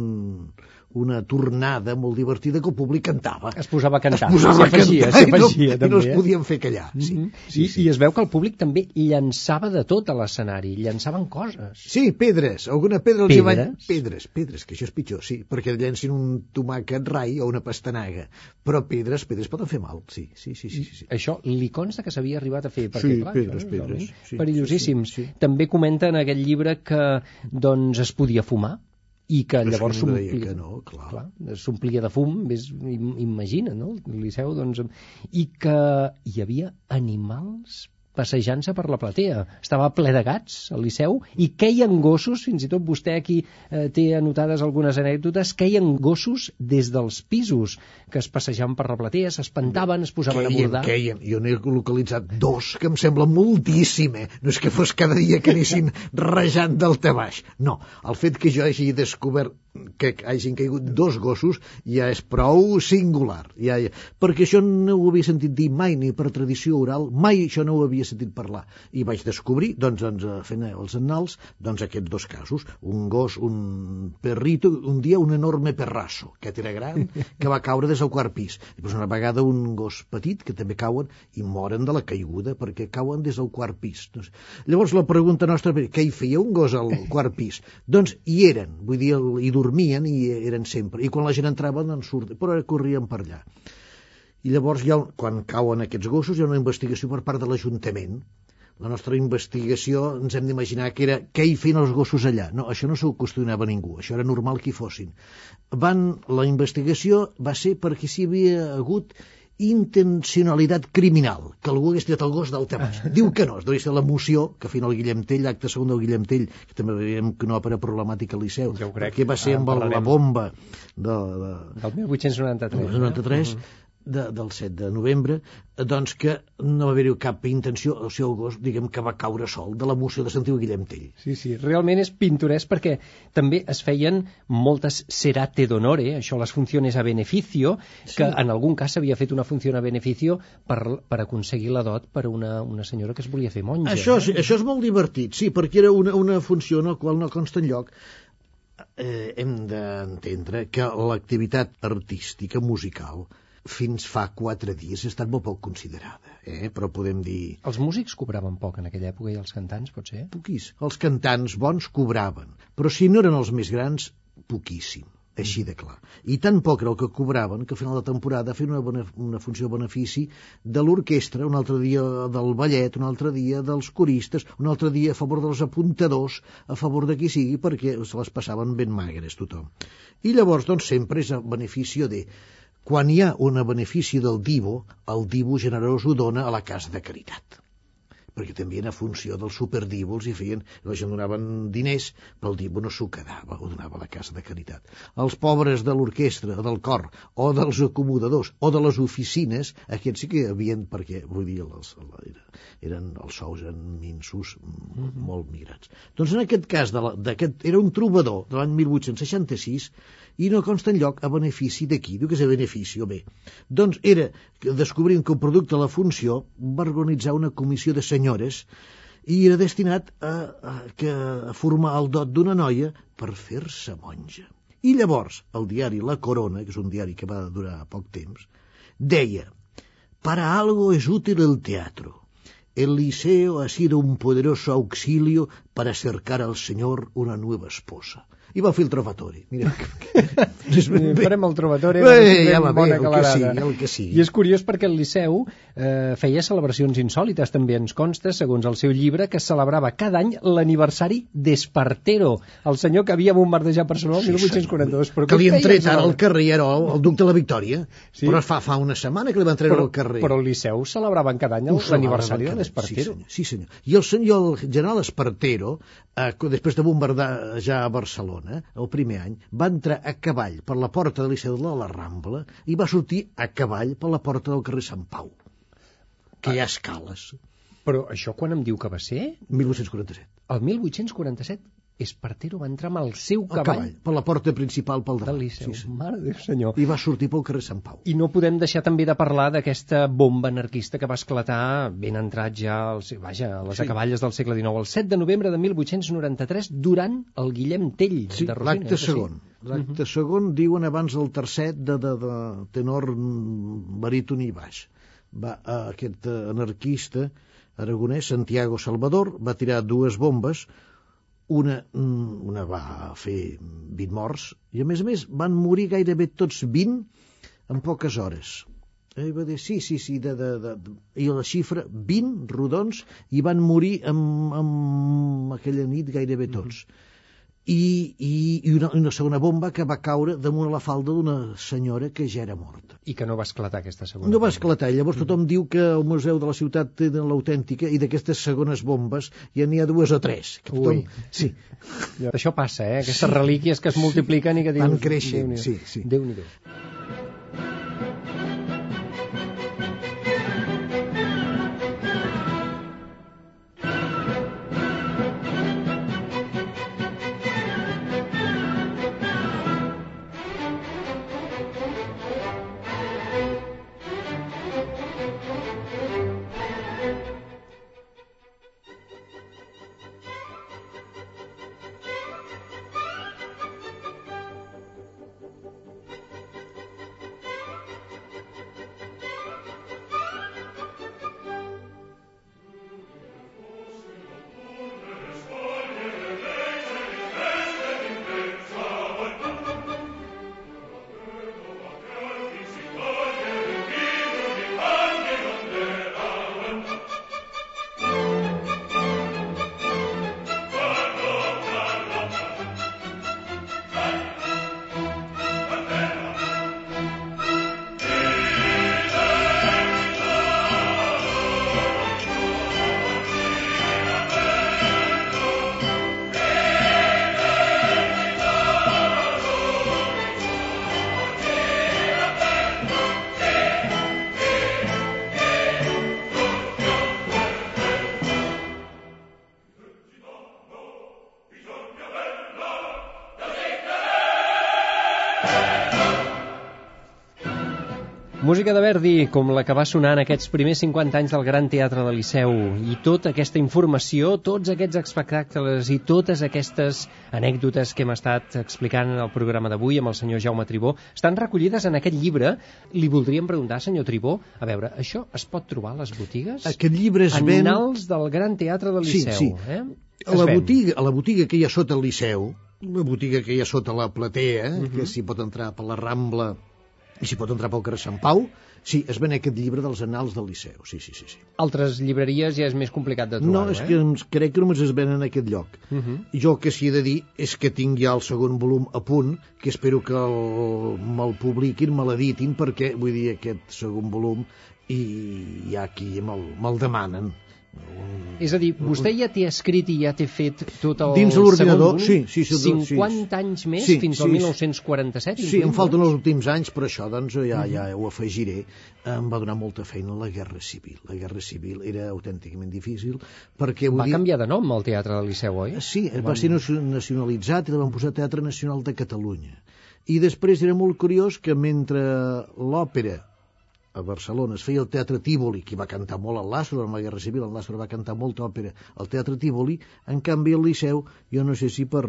una tornada molt divertida que el públic cantava. Es posava a cantar. Es posava a cantar i no, afegia, i no també, es eh? podien fer callar. Sí, Mhm. sí, I, sí. I es veu que el públic també llançava de tot a l'escenari, llançaven coses. Sí, pedres, alguna pedra els hi va... Pedres? Pedres, pedres, que això és pitjor, sí, perquè llencin un tomàquet rai o una pastanaga. Però pedres, pedres poden fer mal, sí, sí, sí, sí. sí, sí. Això li consta que s'havia arribat a fer, perquè, Sí, clar, pedres, pedres, sí, perillosíssims. sí, sí, sí. També comenta en aquest llibre que doncs, es podia fumar i que Però llavors s'omplia que no, clar. clar, s'omplia de fum, ves, im- imagina, no? El Liceu, doncs, i que hi havia animals passejant-se per la platea. Estava ple de gats, al Liceu, i queien gossos, fins i tot vostè aquí eh, té anotades algunes anècdotes, queien gossos des dels pisos que es passejaven per la platea, s'espantaven, es posaven a Queien, bordar. queien. Jo n'he localitzat dos, que em sembla moltíssim, eh? No és que fos cada dia que anessin *laughs* rejant a baix. No, el fet que jo hagi descobert que hagin caigut dos gossos ja és prou singular. Ja, ja. Perquè això no ho havia sentit dir mai, ni per tradició oral, mai això no ho havia sentit parlar. I vaig descobrir, doncs, doncs eh, fent els annals, doncs aquests dos casos. Un gos, un perrito, un dia un enorme perrasso, que era gran, que va caure des del quart pis. Després una vegada un gos petit, que també cauen i moren de la caiguda, perquè cauen des del quart pis. Doncs, llavors la pregunta nostra, què hi feia un gos al quart pis? Doncs hi eren, vull dir, hi dormien i eren sempre. I quan la gent entrava, doncs surt, però corrien per allà. I llavors, ja, quan cauen aquests gossos, hi ha una investigació per part de l'Ajuntament. La nostra investigació ens hem d'imaginar que era què hi feien els gossos allà. No, això no s'ho qüestionava ningú, això era normal que hi fossin. Van, la investigació va ser perquè s'hi havia hagut intencionalitat criminal, que algú hagués tirat el gos d'alta baix. Diu que no, es devia ser l'emoció que fent el Guillem Tell, l'acte segon del Guillem Tell, que també veiem que no òpera problemàtica al Liceu, crec. que va ser amb el, la bomba de, de, Del 1893. el 93, de, del 7 de novembre, eh, doncs que no va haver-hi cap intenció, el gos, diguem que va caure sol de l'emoció de sentir Guillem Tell. Sí, sí, realment és pintoresc perquè també es feien moltes serate d'honore, això les funcions a beneficio, que en algun cas s'havia fet una funció a beneficio per, per aconseguir la dot per una, una senyora que es volia fer monja. Això, eh? sí, això és molt divertit, sí, perquè era una, una funció en la qual no consta enlloc. Eh, hem d'entendre que l'activitat artística, musical, fins fa quatre dies ha estat molt poc considerada, eh? però podem dir Els músics cobraven poc en aquella època i els cantants, potser? poquís. Els cantants bons cobraven, però si no eren els més grans, poquíssim. Així de clar. I tan poc era el que cobraven que a final de temporada feien una, bona, una funció de benefici de l'orquestra, un altre dia del ballet, un altre dia dels coristes, un altre dia a favor dels apuntadors, a favor de qui sigui, perquè se les passaven ben magres tothom. I llavors, doncs, sempre és a benefici de... Quan hi ha un benefici del divo, el divo generós ho dona a la casa de caritat perquè també a funció dels superdívols i feien, la gent donaven diners, però el divo no s'ho quedava, ho donava a la casa de caritat. Els pobres de l'orquestra, del cor, o dels acomodadors, o de les oficines, aquests sí que havien, perquè, vull dir, els, eren, eren els sous eren minsos, mm, molt migrats. Doncs en aquest cas, d'aquest era un trobador de l'any 1866, i no consta enlloc a benefici d'aquí. Diu que és a benefici, o bé. Doncs era, que descobrint que el producte de la funció va organitzar una comissió de senyores i era destinat a, a, a formar el dot d'una noia per fer-se monja. I llavors, el diari La Corona, que és un diari que va durar poc temps, deia «Para algo es útil el teatro. El liceo ha sido un poderoso auxilio para acercar al Señor una nueva esposa i va fer el trovatori. Mira, *laughs* farem el trovatori, Bé, ja va bé, el que sigui, el que sigui. I és curiós perquè el Liceu eh, feia celebracions insòlites, també ens consta, segons el seu llibre, que celebrava cada any l'aniversari d'Espartero, el senyor que havia bombardejat Barcelona el 1842. Però que li han tret ara al carrer, era el, el duc de la Victòria. Sí. Però fa, fa una setmana que li van treure al carrer. però el Liceu celebraven cada any l'aniversari de celebraven cada- l'Espartero. Sí, senyor. sí, senyor. I el senyor, el general Espartero, eh, després de bombardejar a Barcelona, el primer any, va entrar a cavall per la porta de l'Iceu de la Rambla i va sortir a cavall per la porta del carrer Sant Pau, que hi ha escales. Però això quan em diu que va ser? 1847. El 1847 Espartero va entrar amb el seu El cavall, cavall, per la porta principal pel del davant. Liceu. Sí, sí. Mare de senyor. I va sortir pel carrer Sant Pau. I no podem deixar també de parlar d'aquesta bomba anarquista que va esclatar ben entrat ja al, vaja, a les Sí. acaballes del segle XIX, el 7 de novembre de 1893, durant el Guillem Tell Sí, de Rosina. l'acte així? segon. L'acte segon diuen abans del tercet de, de, de tenor baríton i baix. Va, eh, aquest eh, anarquista aragonès, Santiago Salvador, va tirar dues bombes, una, mm, una va fer 20 morts, i a més a més van morir gairebé tots 20 en poques hores. Eh, va dir, sí, sí, sí, de, de, de, i la xifra, 20 rodons, i van morir amb, amb aquella nit gairebé tots. I, i, i una, una segona bomba que va caure damunt la falda d'una senyora que ja era morta. I que no va esclatar aquesta segona. No va esclatar, llavors tothom diu que el Museu de la Ciutat té l'autèntica i d'aquestes segones bombes ja n'hi ha dues o tres. Que tothom... Ui. Sí, Això passa, eh? Aquestes relíquies que es multipliquen i que dius... Van Déu-n'hi-do. sí, sí. Déu-n'hi-do. Música de Verdi, com la que va sonar en aquests primers 50 anys del Gran Teatre del Liceu. I tota aquesta informació, tots aquests espectacles i totes aquestes anècdotes que hem estat explicant en el programa d'avui amb el senyor Jaume Tribó, estan recollides en aquest llibre. Li voldríem preguntar, senyor Tribó, a veure, això es pot trobar a les botigues? aquest llibre es ven... Annals del Gran Teatre del Sí, Liceu. sí. Eh? A la, botiga, a la botiga que hi ha sota el Liceu, la botiga que hi ha sota la platea, uh Mhm. -huh. que s'hi pot entrar per la Rambla i s'hi pot entrar pel carrer Sant Pau, sí, es ven aquest llibre dels annals del Liceu, sí, sí, sí. sí. Altres llibreries ja és més complicat de trobar No, és eh? que crec que només es ven en aquest lloc. Uh -huh. Jo el que sí he de dir és que tinc ja el segon volum a punt, que espero que el- me'l publiquin, me l'editin, perquè, vull dir, aquest segon volum, i hi ha qui me'l me demanen. Un... És a dir, vostè ja té escrit i ja té fet tot el Dins l'ordinador, sí, sí, sí, sí, 50 anys més, Sí, fins sí, al sí. 1947? Sí, em falten els últims anys, però això doncs ja, ja ho afegiré. Em va donar molta feina la Guerra Civil. La Guerra Civil era autènticament difícil perquè... Va dir, canviar de nom el Teatre del Liceu, oi? Sí, Ho va ser nacio- nacionalitzat i la van posar Teatre Nacional de Catalunya. I després era molt curiós que mentre l'òpera a Barcelona. Es feia el Teatre Tívoli, que va cantar molt el Lázaro, en la Guerra Civil, el Lázaro va cantar molta òpera al Teatre Tívoli, en canvi al Liceu, jo no sé si per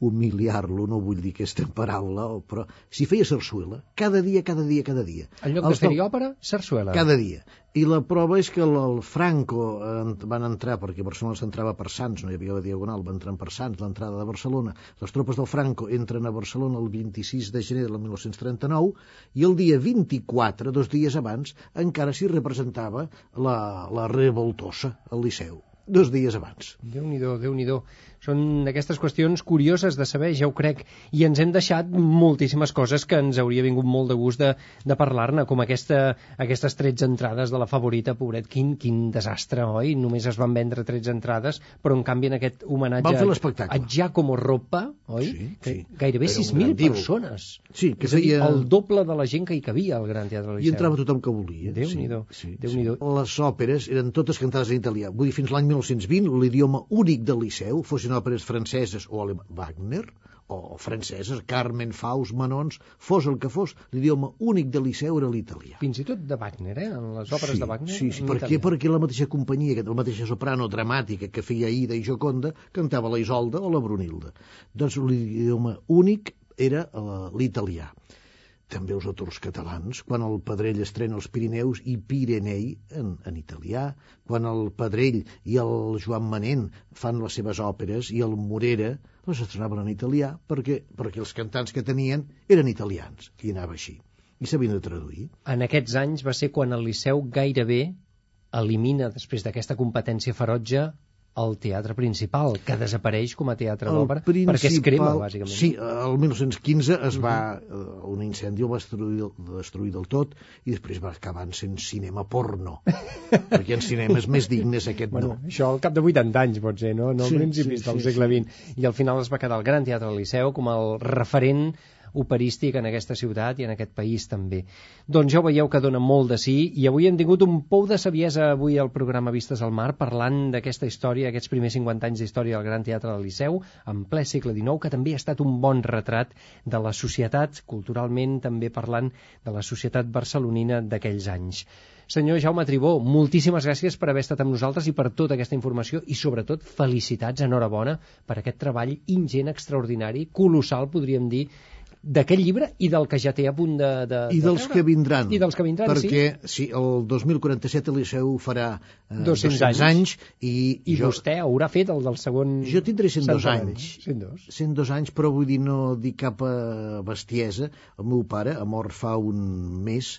humiliar-lo, no vull dir aquesta paraula, però si feia sarsuela, cada dia, cada dia, cada dia. En lloc de fer-hi òpera, sarsuela. Cada dia. I la prova és que el, el Franco eh, van entrar, perquè Barcelona s'entrava per Sants, no hi havia la Diagonal, van entrar per Sants, l'entrada de Barcelona. Les tropes del Franco entren a Barcelona el 26 de gener de 1939 i el dia 24, dos dies abans, encara s'hi representava la, la revoltosa al Liceu dos dies abans. Déu-n'hi-do, déu nhi déu són aquestes qüestions curioses de saber, ja ho crec, i ens hem deixat moltíssimes coses que ens hauria vingut molt de gust de, de parlar-ne, com aquesta, aquestes 13 entrades de la favorita, pobret, quin, quin desastre, oi? Només es van vendre 13 entrades, però en canvi en aquest homenatge a Giacomo Roppa, oi? Sí, sí. Gairebé 6.000 persones. Sí, que és feia... el doble de la gent que hi cabia al Gran Teatre Liceu. I entrava tothom que volia. Déu-n'hi-do. Sí, sí, Déu sí. Les òperes eren totes cantades en italià. Vull dir, fins l'any 1920 l'idioma únic del Liceu, fossin òperes franceses o Wagner, o franceses, Carmen, Faust, Manons, fos el que fos, l'idioma únic de Liceu era l'italià. Fins i tot de Wagner, eh? En les òperes sí, de Wagner. Sí, sí, perquè, perquè la mateixa companyia, la mateixa soprano dramàtica que feia Ida i Joconda, cantava la Isolda o la Brunilda. Doncs l'idioma únic era uh, l'italià també els autors catalans, quan el Pedrell estrena els Pirineus i Pirenei en, en italià, quan el Pedrell i el Joan Manent fan les seves òperes i el Morera les estrenaven en italià perquè, perquè els cantants que tenien eren italians i anava així i s'havien de traduir. En aquests anys va ser quan el Liceu gairebé elimina, després d'aquesta competència ferotge, el teatre principal, que desapareix com a teatre d'òpera, perquè es crema, bàsicament. Sí, el 1915 es va... Uh, un incendi el va destruir, destruir del tot i després va acabar sent cinema porno, *laughs* perquè en cinema és més digne aquest bueno, no. Això al cap de 80 anys, pot ser, no? No sí, principis sí, del sí, segle XX. Sí. I al final es va quedar el Gran Teatre del Liceu com el referent operístic en aquesta ciutat i en aquest país també. Doncs ja veieu que dona molt de sí i avui hem tingut un pou de saviesa avui al programa Vistes al Mar parlant d'aquesta història, aquests primers 50 anys d'història del Gran Teatre del Liceu en ple segle XIX, que també ha estat un bon retrat de la societat, culturalment també parlant de la societat barcelonina d'aquells anys. Senyor Jaume Tribó, moltíssimes gràcies per haver estat amb nosaltres i per tota aquesta informació i sobretot felicitats, enhorabona per aquest treball ingent, extraordinari, colossal, podríem dir, d'aquest llibre i del que ja té a punt de... de I dels de que vindran. I dels que vindran, perquè, sí. sí, el 2047 el Liceu farà eh, 200, 200 anys, anys i, i jo, vostè haurà fet el del segon... Jo tindré 102 anys. 102. 102 anys, però vull dir, no dic cap eh, bestiesa. El meu pare ha mort fa un mes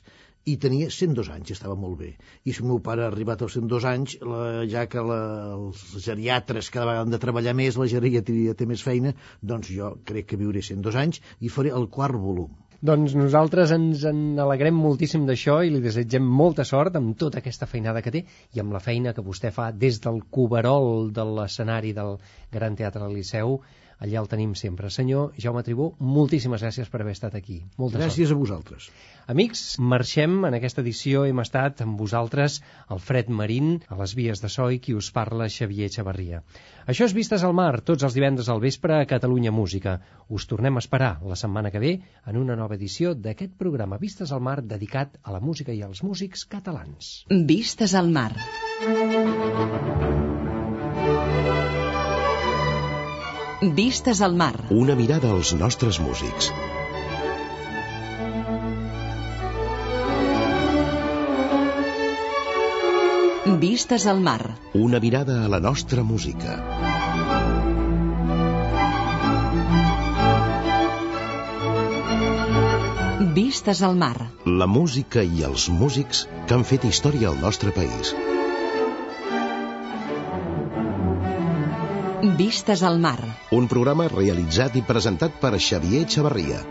i tenia 102 anys, estava molt bé. I si el meu pare ha arribat als 102 anys, la, ja que la, els geriatres cada vegada han de treballar més, la geriatria té més feina, doncs jo crec que viuré 102 anys i faré el quart volum. Doncs nosaltres ens en alegrem moltíssim d'això i li desitgem molta sort amb tota aquesta feinada que té i amb la feina que vostè fa des del coberol de l'escenari del Gran Teatre del Liceu allà el tenim sempre. Senyor Jaume Tribú, moltíssimes gràcies per haver estat aquí. Molta gràcies sort. a vosaltres. Amics, marxem. En aquesta edició hem estat amb vosaltres, Alfred Marín, a les vies de Soi, qui us parla, Xavier Xavarria. Això és Vistes al Mar, tots els divendres al vespre a Catalunya Música. Us tornem a esperar la setmana que ve en una nova edició d'aquest programa Vistes al Mar dedicat a la música i als músics catalans. Vistes al Mar. Vistes al mar. Una mirada als nostres músics. Vistes al mar. Una mirada a la nostra música. Vistes al mar. La música i els músics que han fet història al nostre país. Vistes al mar. Un programa realitzat i presentat per Xavier Xavarria.